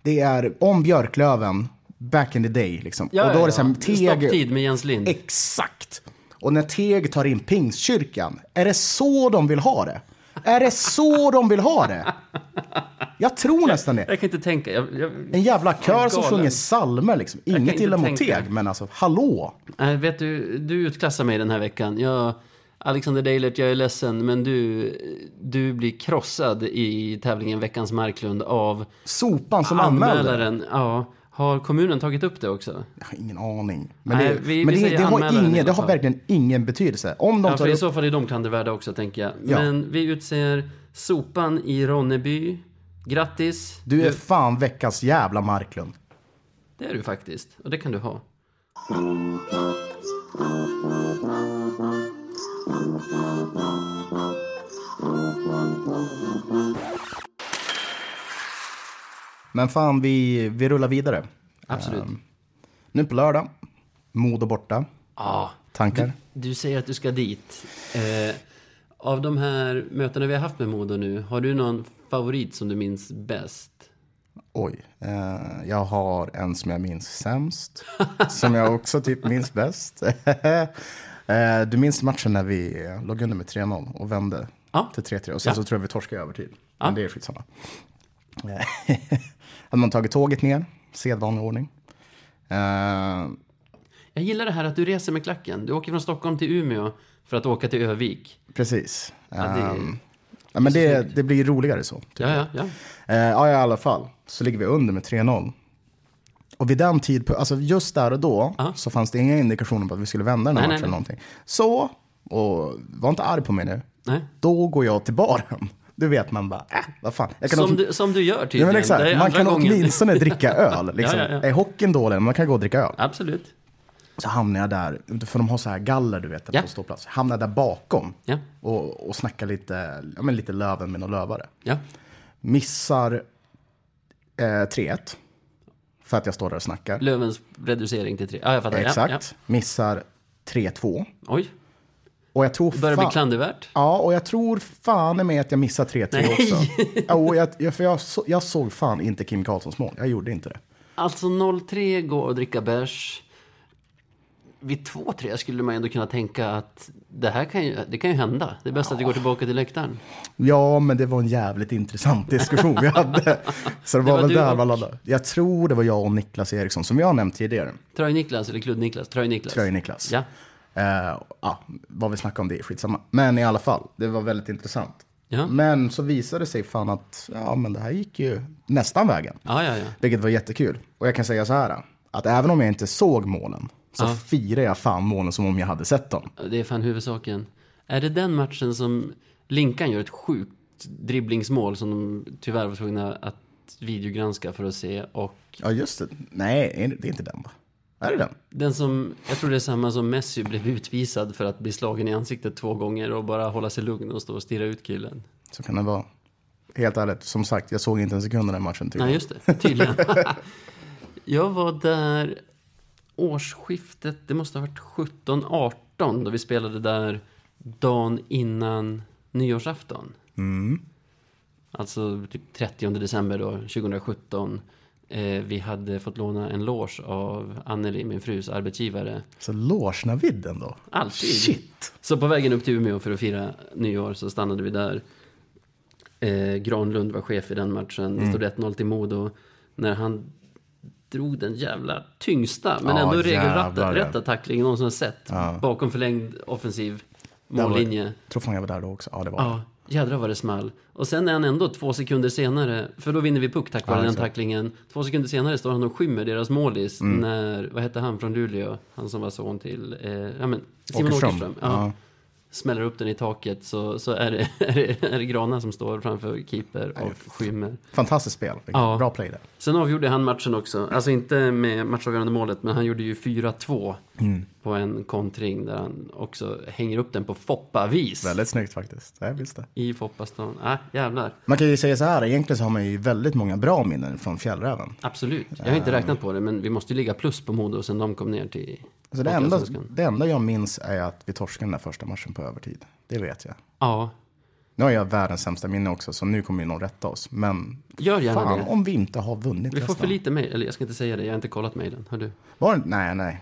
Det är om Björklöven, back in the day liksom. och då är det så här, Teg, Stopptid med Jens Lind. Exakt. Och när Teg tar in Pingstkyrkan, är det så de vill ha det? Är det så de vill ha det? Jag tror nästan det. Jag kan inte tänka. Jag, jag, En jävla kör som sjunger psalmer liksom. Inget illa mot. Teg, men alltså hallå. Nej, vet du, du utklassar mig den här veckan. Jag, Alexander Deilert, jag är ledsen, men du, du blir krossad i tävlingen Veckans Marklund av Sopan som anmälaren. Ja, har kommunen tagit upp det också? Jag har ingen aning. Men, Nej, det, vi- men vi det, det, har, ingen, det har verkligen ingen betydelse. Om de Ja, för i upp, så fall är de klandervärda också, tänker jag. Ja. Men vi utser Sopan i Ronneby. Grattis! du är fan veckans jävla Marklund. Det är du faktiskt, och det kan du ha. Men fan, vi, vi rullar vidare. Absolut. Nu på lördag, Modo borta. Ja, Tankar? du säger att du ska dit. Eh, av de här mötena vi har haft med Modo nu, har du någon favorit som du minns bäst? Oj, eh, jag har en som jag minns sämst. som jag också typ minns bäst. eh, du minns matchen när vi låg under med 3-0 och vände Ja. till 3-3. Och sen Ja. så tror jag vi torskade över tid. Ja. Men det är skitsamma. Eh, Hade man tagit tåget ner, sedvanlig ordning. Eh, Jag gillar det här att du reser med klacken. Du åker från Stockholm till Umeå för att åka till Övik. precis. Ja, det- Ehm, ja, men det, det blir roligare så. Ja, ja, ja. Eh, ja, i alla fall. Så ligger vi under med 3-0. Och vid den tidpunkten, alltså just där och då, Ja. så fanns det inga indikationer på att vi skulle vända den här Nej, matchen nej, eller någonting. Så, och var inte arg på mig nu, Nej. då går jag till baren. Du vet, man bara, äh, vad fan. Som, åt- du, som du gör ja, tydligen. men Det exakt. Man kan gången. åtminstone dricka öl. Liksom. Ja, ja, ja. Är hockeyn dålig, man kan gå och dricka öl. Absolut. Så hamnar jag där, för de har så här galler du vet, Ja. på ståplats. Hamnar där bakom Ja, och, och snackar lite, ja, men lite Löven med några lövare. ja. Missar eh, 3-1. För att jag står där och snackar. Lövens reducering till tre. Ja, jag fattar. Exakt. Missar 3-2. ja. Oj, Och jag tror det börjar bli fan... klandervärt. Ja, och jag tror fan med att jag missar 3-3 Nej. också. Ja, och jag, jag, för jag, så, jag såg fan inte Kim Karlssons mål. Jag gjorde inte det. Alltså 0-3 går att dricka bärs. Vid 2-3 skulle man ändå kunna tänka att det här kan ju, det kan ju hända. Det är bäst att vi går tillbaka till läktaren. Ja, men det var en jävligt intressant diskussion vi hade. Så det var, var väl där man laddade. Jag tror det var jag och Niklas Eriksson, som jag har nämnt tidigare. Tröj-Niklas eller Kludd-Niklas? Tröj-Niklas. Tröj-Niklas. Ja. Eh, ja, vad vi snackade om det är skitsamma. Men i alla fall, det var väldigt intressant. Ja. Men så visade det sig fan att ja, men det här gick ju nästan vägen. Ja, ja, ja. Vilket var jättekul. Och jag kan säga så här, att även om jag inte såg målen, så Ja. firar jag fan målen som om jag hade sett dem. Det är fan huvudsaken. Är det den matchen som Linkan gör ett sjukt dribblingsmål som de tyvärr var tvungna att videogranska för att se och Ja, just det. Nej, det är inte den va? Är det den? den som, jag tror det är samma som Messi blev utvisad för att bli slagen i ansiktet två gånger och bara hålla sig lugn och stå och stirra ut killen. Så kan det vara. Helt ärligt, som sagt, jag såg inte en sekund av den matchen. Typ. Nej, just det. Tydligen. jag var där årsskiftet, det måste ha varit 17-18 då vi spelade där dagen innan nyårsafton. Alltså typ 30 december då, 2017. Eh, vi hade fått låna en loge av Anneli, min frus arbetsgivare. Så Loge-Navid då? Alltid. Shit! Så på vägen upp till Umeå för att fira nyår så stannade vi där. Eh, Granlund var chef i den matchen. Det stod 1-0 till Modo. När han drog den jävla tyngsta, men Ja, ändå regelrätta ja. rätta tackling någonsin har sett. Bakom förlängd offensiv mållinje. Jag tror fan jag var där då också. Ja, det var Ja, jädrar vad det small. Och sen är han ändå två sekunder senare, för då vinner vi puck tack vare Ja, den tacklingen. Två sekunder senare står han och skymmer deras målis Mm. när, vad hette han från Luleå? Han som var son till, eh, ja men, Simon Åkerström. Åkerström. Ja. Smäller upp den i taket så, så är, det, är, det, är det Grana som står framför keeper och skymmer. Fantastiskt spel. Ja. Bra play där. Sen avgjorde han matchen också. Alltså inte med matchavgörande målet, men han gjorde ju 4-2 Mm. på en kontring där han också hänger upp den på Foppa-vis. Väldigt snyggt faktiskt. Ja, visst det. I Foppastan. Äh, jävlar. Man kan ju säga så här, egentligen så har man ju väldigt många bra minnen från Fjällräven. Absolut. Jag har inte räknat på det, men vi måste ju ligga plus på Modo sen de kom ner till Så det, enda, det enda jag minns är att vi torskade den där första matchen på övertid. Det vet jag. Ja, Nu har jag världens sämsta minne också, så nu kommer ju någon rätta oss. Men gör gärna fan det. om vi inte har vunnit Vi får för lite mejl, eller jag ska inte säga det, jag har inte kollat mejlen, hör du. Var nej, nej.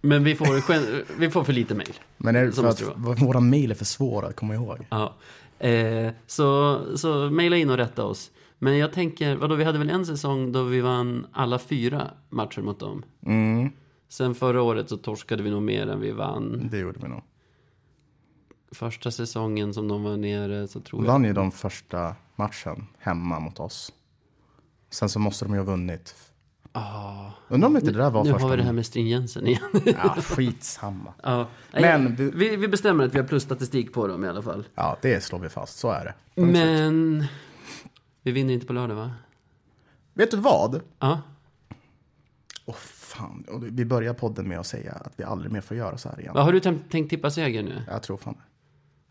Men vi får, vi får för lite mejl. Men är det för att våra mejl är för svåra att komma ihåg? Ja. Eh, så, så mejla in och rätta oss. Men jag tänker, vadå, vi hade väl en säsong då vi vann alla fyra matcher mot dem? Mm, Sen förra året så torskade vi nog mer än vi vann. det gjorde vi nog. Första säsongen som de var nere så tror De jag... vann ju de första matchen hemma mot oss. Sen så måste de ju ha vunnit. Ah, Undrar om inte det där var nu första... har vi det här med stringensen igen. Ja, skitsamma. ja. Men vi- vi, vi bestämmer att vi har plusstatistik på dem i alla fall. Ja, det slår vi fast. Så är det. Men vi vinner inte på lördag va? Vet du vad? Ja. Åh fan, Och vi börjar podden med att säga att vi aldrig mer får göra så här igen. Vad Har du tänkt, tänkt tippa seger nu? Jag tror fan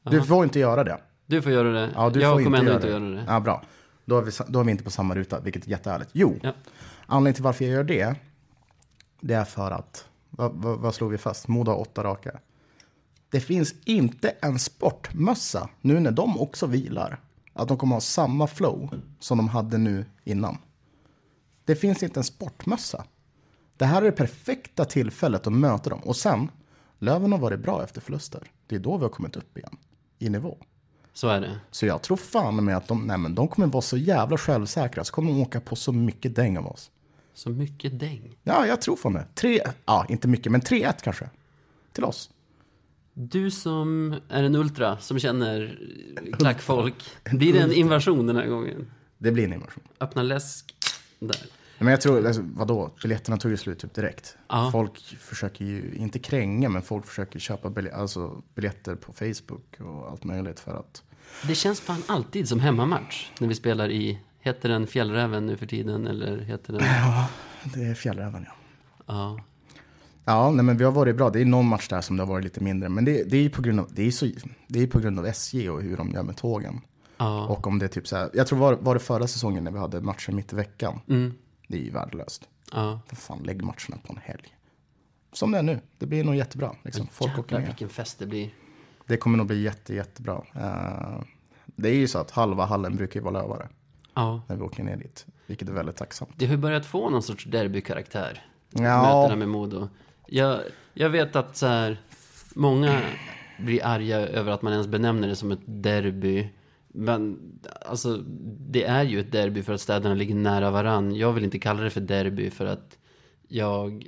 det. Du får inte göra det. Du får göra det. Ja, du jag får kommer inte ändå göra inte det. göra det. Ja, bra. Då är, vi, då är vi inte på samma ruta, vilket är jättehärligt. Jo, Ja. anledningen till varför jag gör det, det är för att, vad, vad, vad slog vi fast? Modo har åtta raka. Det finns inte en sportmössa, nu när de också vilar, att de kommer ha samma flow som de hade nu innan. Det finns inte en sportmössa. Det här är det perfekta tillfället att möta dem. Och sen, Löven har varit bra efter förluster. Det är då vi har kommit upp igen, i nivå. Så är det. Så jag tror fan med att de, nej men de kommer vara så jävla självsäkra, så kommer de åka på så mycket däng av oss. Så mycket däng. Ja, jag tror fan det. Tre, ja inte mycket, men 3-1 kanske. Till oss. Du som är en ultra, som känner klackfolk. Blir det en invasion den här gången? Det blir en invasion. Öppna läsk. Där. Men jag tror, alltså, vadå, biljetterna tog ju slut typ direkt. Ja. Folk försöker ju, inte kränga, men folk försöker köpa bilj- alltså, biljetter på Facebook och allt möjligt för att... Det känns fan alltid som hemmamatch när vi spelar i, heter den Fjällräven nu för tiden eller heter den? Det är Fjällräven, ja. Ja. Ja, nej, men vi har varit bra. Det är någon match där som det har varit lite mindre. Men det, det är ju på grund av, det är så, det är på grund av SJ och hur de gör med tågen. Ja. Och om det är typ så här, jag tror var, var det förra säsongen när vi hade matcher mitt i veckan. Mm. Det är ju värdelöst. Ja. För fan, lägg matcherna på en helg. Som det är nu. Det blir nog jättebra. Liksom. Folk åker ner. vilken fest det blir. Det kommer nog bli jätte, jättebra. Eh, det är ju så att halva hallen brukar ju vara lövare Ja. när vi åker ner dit. Vilket är väldigt tacksamt. Det har börjat få någon sorts derbykaraktär. Ja. Mötena med Modo. Jag, jag vet att så här, många blir arga över att man ens benämner det som ett derby. Men alltså, det är ju ett derby för att städerna ligger nära varann. Jag vill inte kalla det för derby för att jag...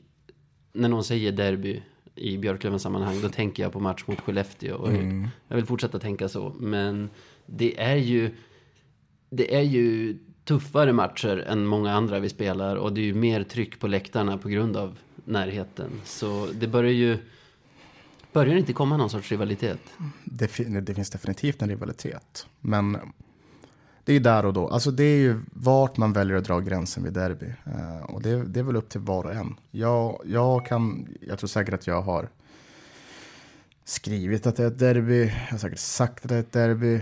När någon säger derby i Björklövens sammanhang, då tänker jag på match mot Skellefteå. Och Jag vill fortsätta tänka så. Men det är ju... Det är ju tuffare matcher än många andra vi spelar och det är ju mer tryck på läktarna på grund av närheten. Så det börjar ju... Börjar inte komma någon sorts rivalitet? Det, fin- det finns definitivt en rivalitet. Men det är där och då. Alltså det är ju vart man väljer att dra gränsen vid derby. Eh, och det, det är väl upp till var och en. Jag, jag, kan, jag tror säkert att jag har skrivit att det är ett derby. Jag har säkert sagt att det är ett derby.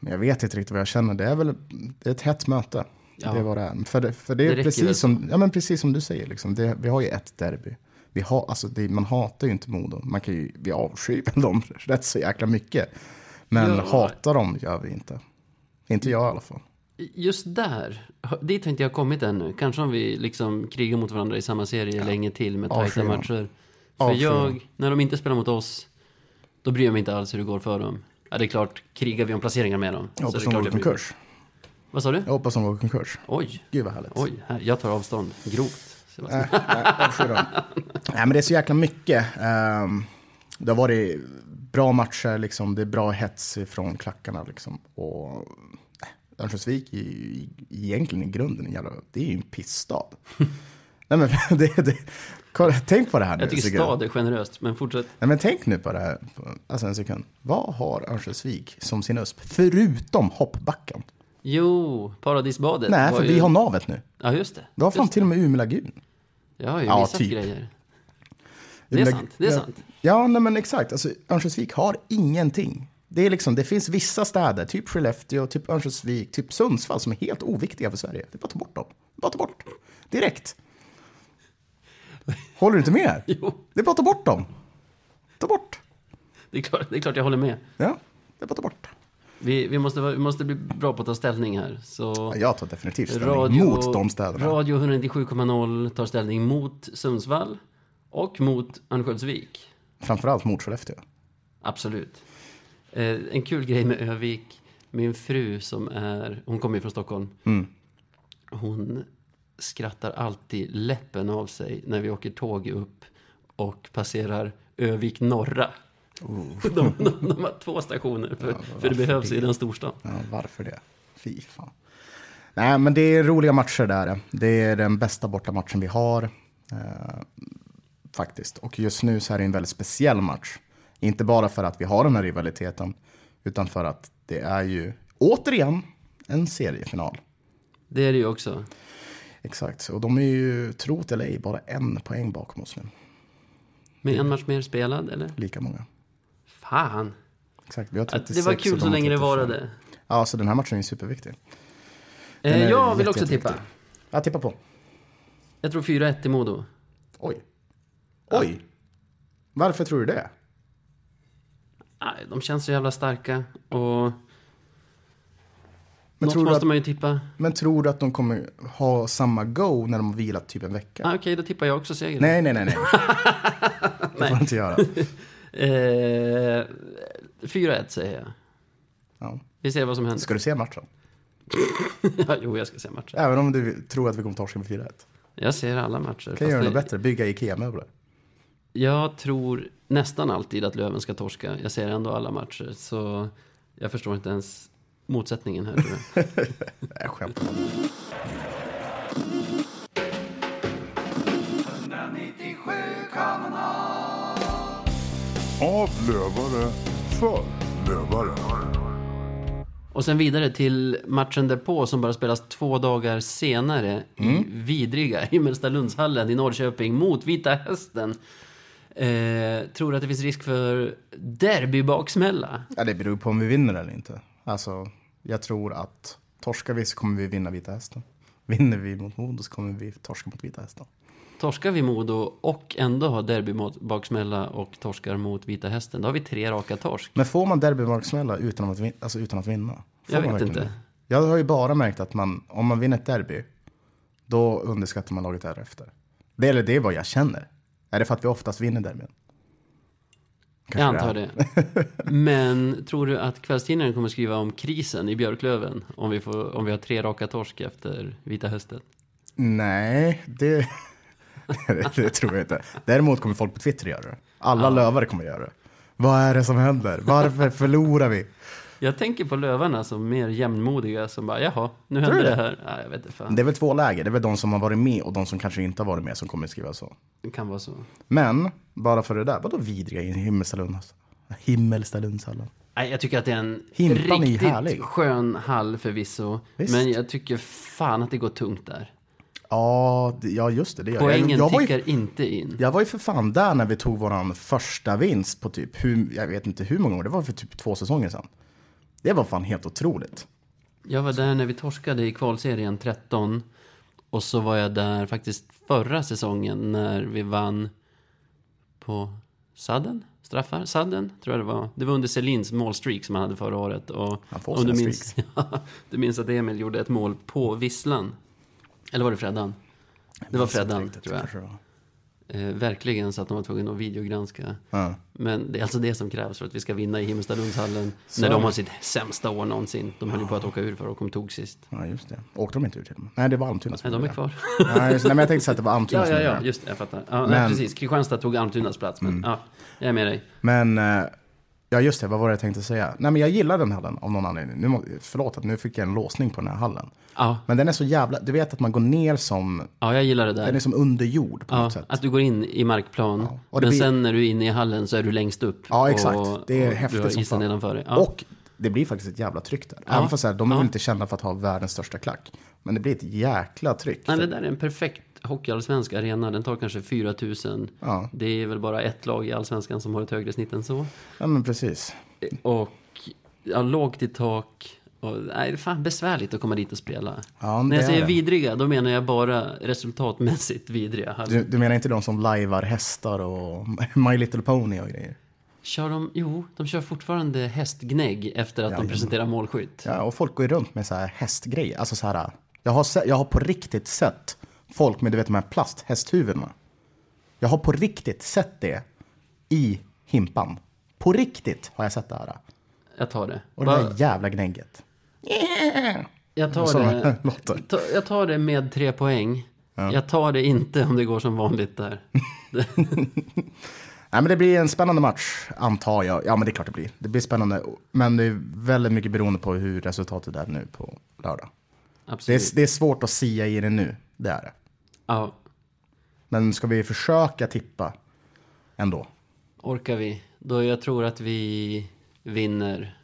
Men jag vet inte riktigt vad jag känner. Det är väl det är ett hett möte. Ja. Det är vad det är. För det, för det Det är precis, som, ja, men precis som du säger. Liksom. Det, vi har ju ett derby. Vi har, alltså det, man hatar ju inte Modo. Man kan ju, vi avskyr dem rätt så jäkla mycket. Men Ja. hata dem gör vi inte. Inte jag i alla fall. Just där, dit har inte jag kommit ännu. Kanske om vi liksom krigar mot varandra i samma serie länge till med tajta matcher. För Avskyr jag, när de inte spelar mot oss, då bryr jag mig inte alls hur det går för dem. Ja, det är klart, krigar vi om placeringar med dem. Jag så är hoppas det de klart går i konkurs. Vad sa du? Jag hoppas de går i konkurs. Oj, Gud vad härligt. oj, här, jag tar avstånd. Grovt. Nej, nej. Nej, men det är så jäkla mycket. Ehm, det har varit bra matcher, liksom. det är bra hets från klackarna. Liksom. Och Örnsköldsvik är ju i- egentligen i grunden en jävla, det är ju en pissstad. Nej, men det, det, kolla, tänk på det här nu. Jag tycker stad är generöst, men fortsätt. Nej, men tänk nu på det här. Alltså en sekund. Vad har Örnsköldsvik som sin USP? Förutom hoppbacken. Jo, Paradisbadet. Nej, för ju... vi har navet nu. Ja, just det. Du har fan till och med Umeå lagun. det. Jag har ju Ja, missat typ. grejer. Det är sant, det är sant. Ja, nej, men exakt. Alltså, Örnsköldsvik har ingenting. Det, är liksom, det finns vissa städer, typ Skellefteå, typ Örnsköldsvik, typ Sundsvall, som är helt oviktiga för Sverige. Det är bara att ta bort dem. Bara ta bort. Direkt. Håller du inte med? Jo, Det är bara att ta bort dem. Ta bort. det är klart, det är klart jag håller med. Ja, det är bara att ta bort. Vi, vi, måste, vi måste bli bra på att ta ställning här. Så Ja, Jag tar definitivt ställning radio, mot de städerna. Radio 197,0 tar ställning mot Sundsvall och mot Örnsköldsvik. Framförallt mot Skellefteå. Absolut. Eh, en kul grej med Övik. Min fru som är, hon kommer ju från Stockholm. Mm. Hon skrattar alltid läppen av sig när vi åker tåg upp och passerar Övik norra. De, de, de har två stationer, för, för det behövs i den storstan. Ja, varför det? Fy fan. Nej, men det är roliga matcher där. Det är den bästa bortamatchen vi har. Eh, faktiskt. Och just nu så är det en väldigt speciell match. Inte bara för att vi har den här rivaliteten, utan för att det är ju återigen en seriefinal. Det är det ju också. Exakt, och de är ju, tro det eller ej, bara en poäng bakom oss nu. Med en match mer spelad, eller? Lika många. Fan! Exakt, vi har Att 36 det var kul så länge det 35. varade. Ja, så den här matchen är superviktig. Den Eh, jag vill också tippa. Ja, tippa på. Jag tror 4-1 till Modo. Oj. Oj. Varför tror du det? De känns så jävla starka och... Men Något tror, måste att, man ju tippa. men tror du att de kommer ha samma go när de har vilat typ en vecka? Ah, Okej, då tippar jag också seger. Nej, nej, nej, nej. det får du inte göra. Eh, 4-1 säger jag. Ja. Vi ser vad som händer. Ska du se matchen? Ja, jo, jag ska se matchen. Även om du tror att vi kommer torska med 4-1. Jag ser alla matcher. Kan jag göra något bättre? Bygga Ikea-möbler. Jag tror nästan alltid att Löven ska torska. Jag ser ändå alla matcher. Så jag förstår inte ens motsättningen här. Tror jag. Jag skämtar. Av lövare för lövare. Och sen vidare till matchen därpå som bara spelas två dagar senare i vidriga Himmelstalundshallen i Norrköping mot Vita Hästen. Eh, tror du att det finns risk för derbybaksmälla? Ja, det beror på om vi vinner eller inte. Alltså, jag tror att torskar vi så kommer vi vinna Vita Hästen. Vinner vi mot Modo så kommer vi torska mot Vita Hästen. Torskar vi Modo och ändå har derbybaksmälla och torskar mot Vita Hästen, då har vi tre raka torsk. Men får man derbymarksmälla utan att, vin- alltså utan att vinna? Får Jag vet inte. det? Jag har ju bara märkt att man, om man vinner ett derby, då underskattar man laget därefter. Det, eller det är vad jag känner. Är det för att vi oftast vinner derbyn? Jag antar det. Men tror du att kvällstidningen kommer skriva om krisen i Björklöven om vi, får, om vi har tre raka torsk efter Vita Hästen? Nej, det, det, det tror jag inte. Däremot kommer folk på Twitter göra det. Alla lövare kommer göra det. Vad är det som händer? Varför förlorar vi? Jag tänker på lövarna som mer jämnmodiga som bara jaha, nu Tror hände du det det? här. Nej, jag vet inte fan. Det är väl två läger. Det är väl de som har varit med och de som kanske inte har varit med som kommer skriva så. Det kan vara så. Men, bara för det där, vadå vidriga i Himmelstalund? Alltså? Himmelstalundshallen. Nej, jag tycker att det är en Himpan är riktigt härlig. skön hall förvisso. Visst. Men jag tycker fan att det går tungt där. Ja, ja just det. det gör jag. Poängen jag, var ju, tickar inte in. jag var ju för fan där när vi tog våran första vinst på typ, hur, jag vet inte hur många år, det var för typ två säsonger sedan. Det var fan helt otroligt. Jag var där när vi torskade i kvalserien 13. Och så var jag där faktiskt förra säsongen när vi vann på sadden? Straffar? Sadden, tror jag det var. Det var under Selins målstreak som han hade förra året. Och Han får om du minns, du minns att Emil gjorde ett mål på visslan. Eller var det Freddan? Det var Freddan, tror jag. Eh, verkligen så att de var tvungna att videogranska. Ja. Men det är alltså det som krävs för att vi ska vinna i Himmelstalundshallen. När de har sitt sämsta år någonsin. De höll ju på att åka ur för att de tog sist. ja, just det. Åkte de inte ut till och med? Nej, det var Almtuna som Nej, de är kvar. Nej, just, nej, men jag tänkte säga att det var Almtuna Ja, som ja, ja, det. just det, jag fattar. Ja, nej, Men- Mm. precis. Kristianstad tog Almtunas plats, men ja, jag är med dig. Men eh, Ja, just det. Vad var det jag tänkte säga? Nej, men jag gillar den hallen av någon anledning. Nu, må- förlåt att nu fick jag en låsning på den här hallen. Ja, Men den är så jävla... Du vet att man går ner som... ja jag gillar det där. Den är som under jord på Ja, något sätt. att du går in i markplan. Och det men blir- sen när du är inne i hallen så är du längst upp. Ja, exakt. Det är och häftigt Du har som isen fan. nedanför dig. Ja. Och det blir faktiskt ett jävla tryck där. Även fast så här, de är väl inte kända för att ha världens största klack. Men det blir ett jäkla tryck. Nej, det där är en perfekt hockeyallsvensk arena. Den tar kanske 4 000. Ja. Det är väl bara ett lag i allsvenskan som har ett högre snitt än så. Ja, men precis. Och ja, lågt i tak. Och, nej, det är fan besvärligt att komma dit och spela. Ja, När jag säger vidriga, då menar jag bara resultatmässigt vidriga. Du, du menar inte de som lajvar hästar och My Little Pony och grejer? Kör de, jo, de kör fortfarande hästgnägg efter att de Jajamän. presenterar målskytt. Ja, och folk går ju runt med så här hästgrejer. Alltså så här, jag har, se, jag har på riktigt sett folk med du vet, de här plasthästhuvudena. Jag har på riktigt sett det i himpan. På riktigt har jag sett det här. Jag tar det. Och det där jävla gnägget. Jag tar, det, ta, jag tar det med tre poäng. Jag tar det inte om det går som vanligt där. Nej, men det blir en spännande match, antar jag. Ja, men det är klart det blir. Det blir spännande. Men det är väldigt mycket beroende på hur resultatet är nu på lördag. Det Absolut. är, det är svårt att sia i det nu, det är det. Ja, Men ska vi försöka tippa ändå? orkar vi. Då jag tror att vi vinner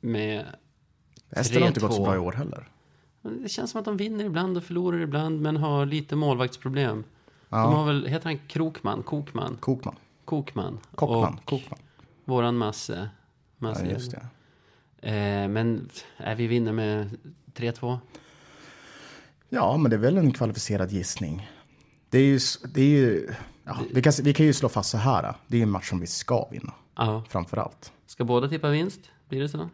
med... Hästen har inte gått så 3-2. bra i år heller. Det känns som att de vinner ibland och förlorar ibland, men har lite målvaktsproblem. De har väl, heter han Krokman? Kokman? Kokman. Kokman. Kockman. Och Kokman. våran Masse. Masse Ja, just det. Eh, men äh, vi vinner med 3-2. Ja, men det är väl en kvalificerad gissning. Det är ju... Det är ju ja, vi, kan, vi kan ju slå fast så här. Det är en match som vi ska vinna, Ja. framför allt. Ska båda tippa vinst? Blir det så?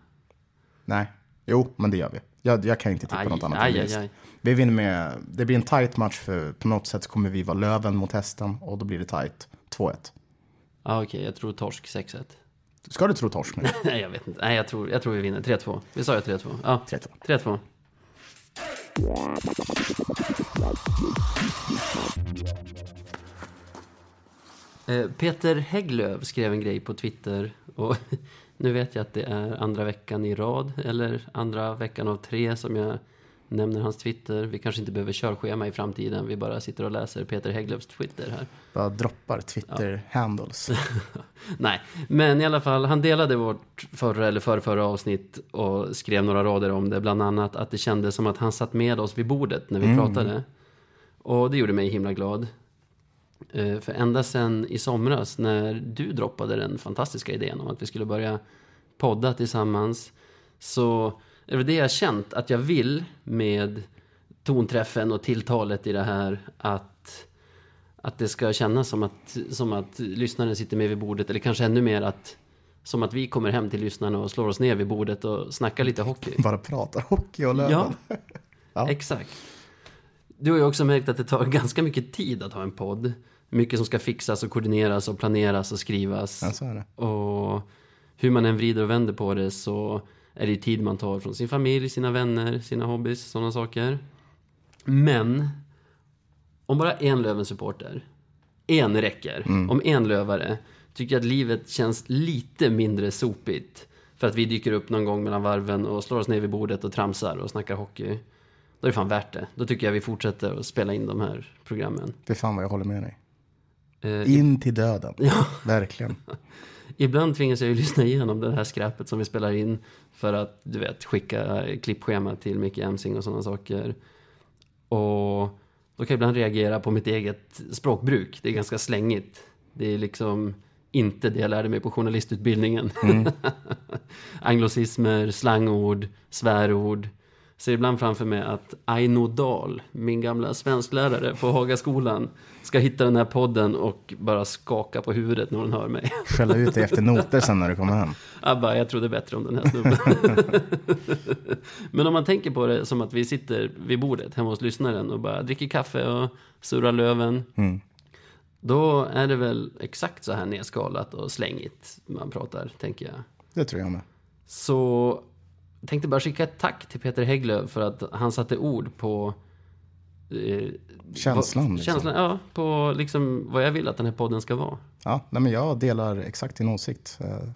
Nej, jo, men det gör vi. Jag, jag kan inte tippa Aj, något annat aj, än vinst. aj. Vi vinner med... Det blir en tight match, för på något sätt kommer vi vara löven mot hästen och då blir det tight. 2-1. Ja, okej. jag tror torsk 6-1. Ska du tro torsk nu? Nej, jag vet inte. Nej, jag tror, jag tror vi vinner. 3-2. Vi sa ju 3-2. Ja, 3-2. 3-2. Eh, Peter Hägglöf skrev en grej på Twitter. Och nu vet jag att det är andra veckan i rad, eller andra veckan av tre som jag nämner hans Twitter. Vi kanske inte behöver körschema i framtiden. Vi bara sitter och läser Peter Hägglöfs Twitter här. Bara droppar Twitter-handles. Nej, men i alla fall, han delade vårt förra eller förrförra avsnitt och skrev några rader om det. Bland annat att det kändes som att han satt med oss vid bordet när vi pratade. Och det gjorde mig himla glad. Eh, För ända sedan i somras när du droppade den fantastiska idén om att vi skulle börja podda tillsammans så är det det jag känt att jag vill med tonträffen och tilltalet i det här att att det ska kännas som att, som att lyssnaren sitter med vid bordet, eller kanske ännu mer att som att vi kommer hem till lyssnarna och slår oss ner vid bordet och snackar lite hockey. Bara prata hockey och löven. Ja, Ja. exakt. Du har ju också märkt att det tar ganska mycket tid att ha en podd. Mycket som ska fixas och koordineras och planeras och skrivas. Ja, så är det. Och hur man än vrider och vänder på det så är det tid man tar från sin familj, sina vänner, sina hobbys, sådana saker. Men om bara en Löven-supporter, en räcker, om en lövare tycker att livet känns lite mindre sopigt för att vi dyker upp någon gång mellan varven och slår oss ner vid bordet och tramsar och snackar hockey. Då är det fan värt det. Då tycker jag vi fortsätter att spela in de här programmen. Det är fan vad jag håller med dig. Eh, In till döden. Ja. Verkligen. Ibland tvingas jag ju lyssna igenom det här skräpet som vi spelar in för att, du vet, skicka klippschema till Micke Emsing och sådana saker. Och då kan jag ibland reagera på mitt eget språkbruk. Det är ganska slängigt. Det är liksom inte det jag lärde mig på journalistutbildningen. Anglosismer, slangord, svärord. Ser ibland framför mig att Aino Dahl, min gamla svensklärare på Hagaskolan, ska hitta den här podden och bara skaka på huvudet när hon hör mig. Skälla ut dig efter noter sen när du kommer hem. Abba, jag trodde bättre om den här snubben. Men om man tänker på det som att vi sitter vid bordet hemma hos lyssnaren och bara dricker kaffe och surrar löven. Då är det väl exakt så här nedskalat och slängigt man pratar, tänker jag. Det tror jag med. Så tänkte bara skicka ett tack till Peter Hägglöf för att han satte ord på eh, Känslan, vad- liksom. Känslan, ja. På liksom vad jag vill att den här podden ska vara. Ja, nej, men jag delar exakt din åsikt. Eh,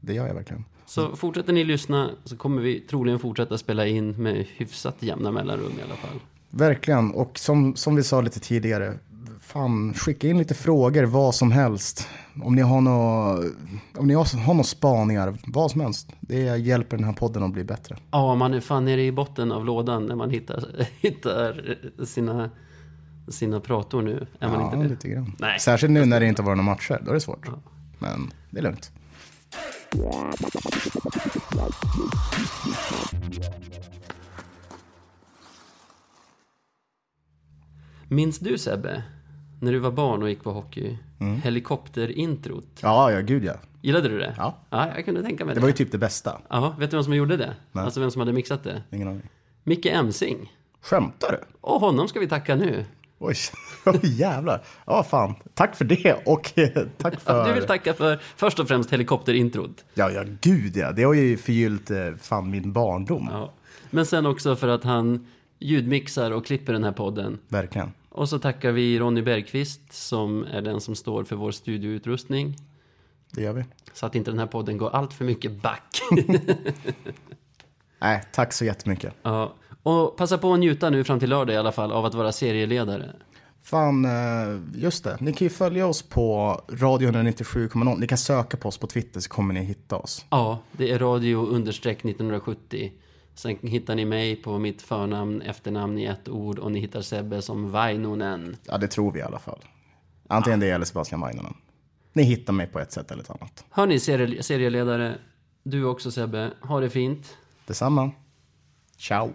Det gör jag verkligen. Så fortsätter ni lyssna så kommer vi troligen fortsätta spela in med hyfsat jämna mellanrum i alla fall. Verkligen, och som, som vi sa lite tidigare, fan, skicka in lite frågor, vad som helst. Om ni har några om ni har, några spaningar, vad som helst. Det hjälper den här podden att bli bättre. Ja, man är fan nere i botten av lådan när man hittar, hittar sina, sina prator nu. Är man ja, inte det? lite grann. Nej. Särskilt nu när det inte var några matcher, då är det svårt. Men det är lugnt. Minns du Sebbe, när du var barn och gick på hockey, Mm. helikopterintrot? Ja, ja, gud ja. Gillade du det? Ja. Ja, jag kunde tänka mig det. Det var ju typ det bästa. Ja, vet du vem som gjorde det? Nej. Alltså vem som hade mixat det? Ingen aning. Micke Emsing. Skämtar du? Och honom ska vi tacka nu. Oj, jävlar. Ja, fan. Tack för det och eh, tack för... Du vill tacka för först och främst helikopterintrot. Ja, ja, gud ja. Det har ju förgyllt eh, fan min barndom. Ja. Men sen också för att han ljudmixar och klipper den här podden. Verkligen. Och så tackar vi Ronny Bergqvist som är den som står för vår studioutrustning. Det gör vi. Så att inte den här podden går allt för mycket back. Nej, tack så jättemycket. ja. Och passa på att njuta nu fram till lördag i alla fall av att vara serieledare. Fan, eh, just det. Ni kan ju följa oss på Radio 197,0. Ni kan söka på oss på Twitter så kommer ni hitta oss. Ja, det är radio understreck 1970. Sen hittar ni mig på mitt förnamn, efternamn i ett ord och ni hittar Sebbe som Vainonen. Ja, det tror vi i alla fall. Antingen det eller Sebastian Vainanen. Ni hittar mig på ett sätt eller ett annat. Hörni serie, serieledare, du också Sebbe, ha det fint. Detsamma. Ciao.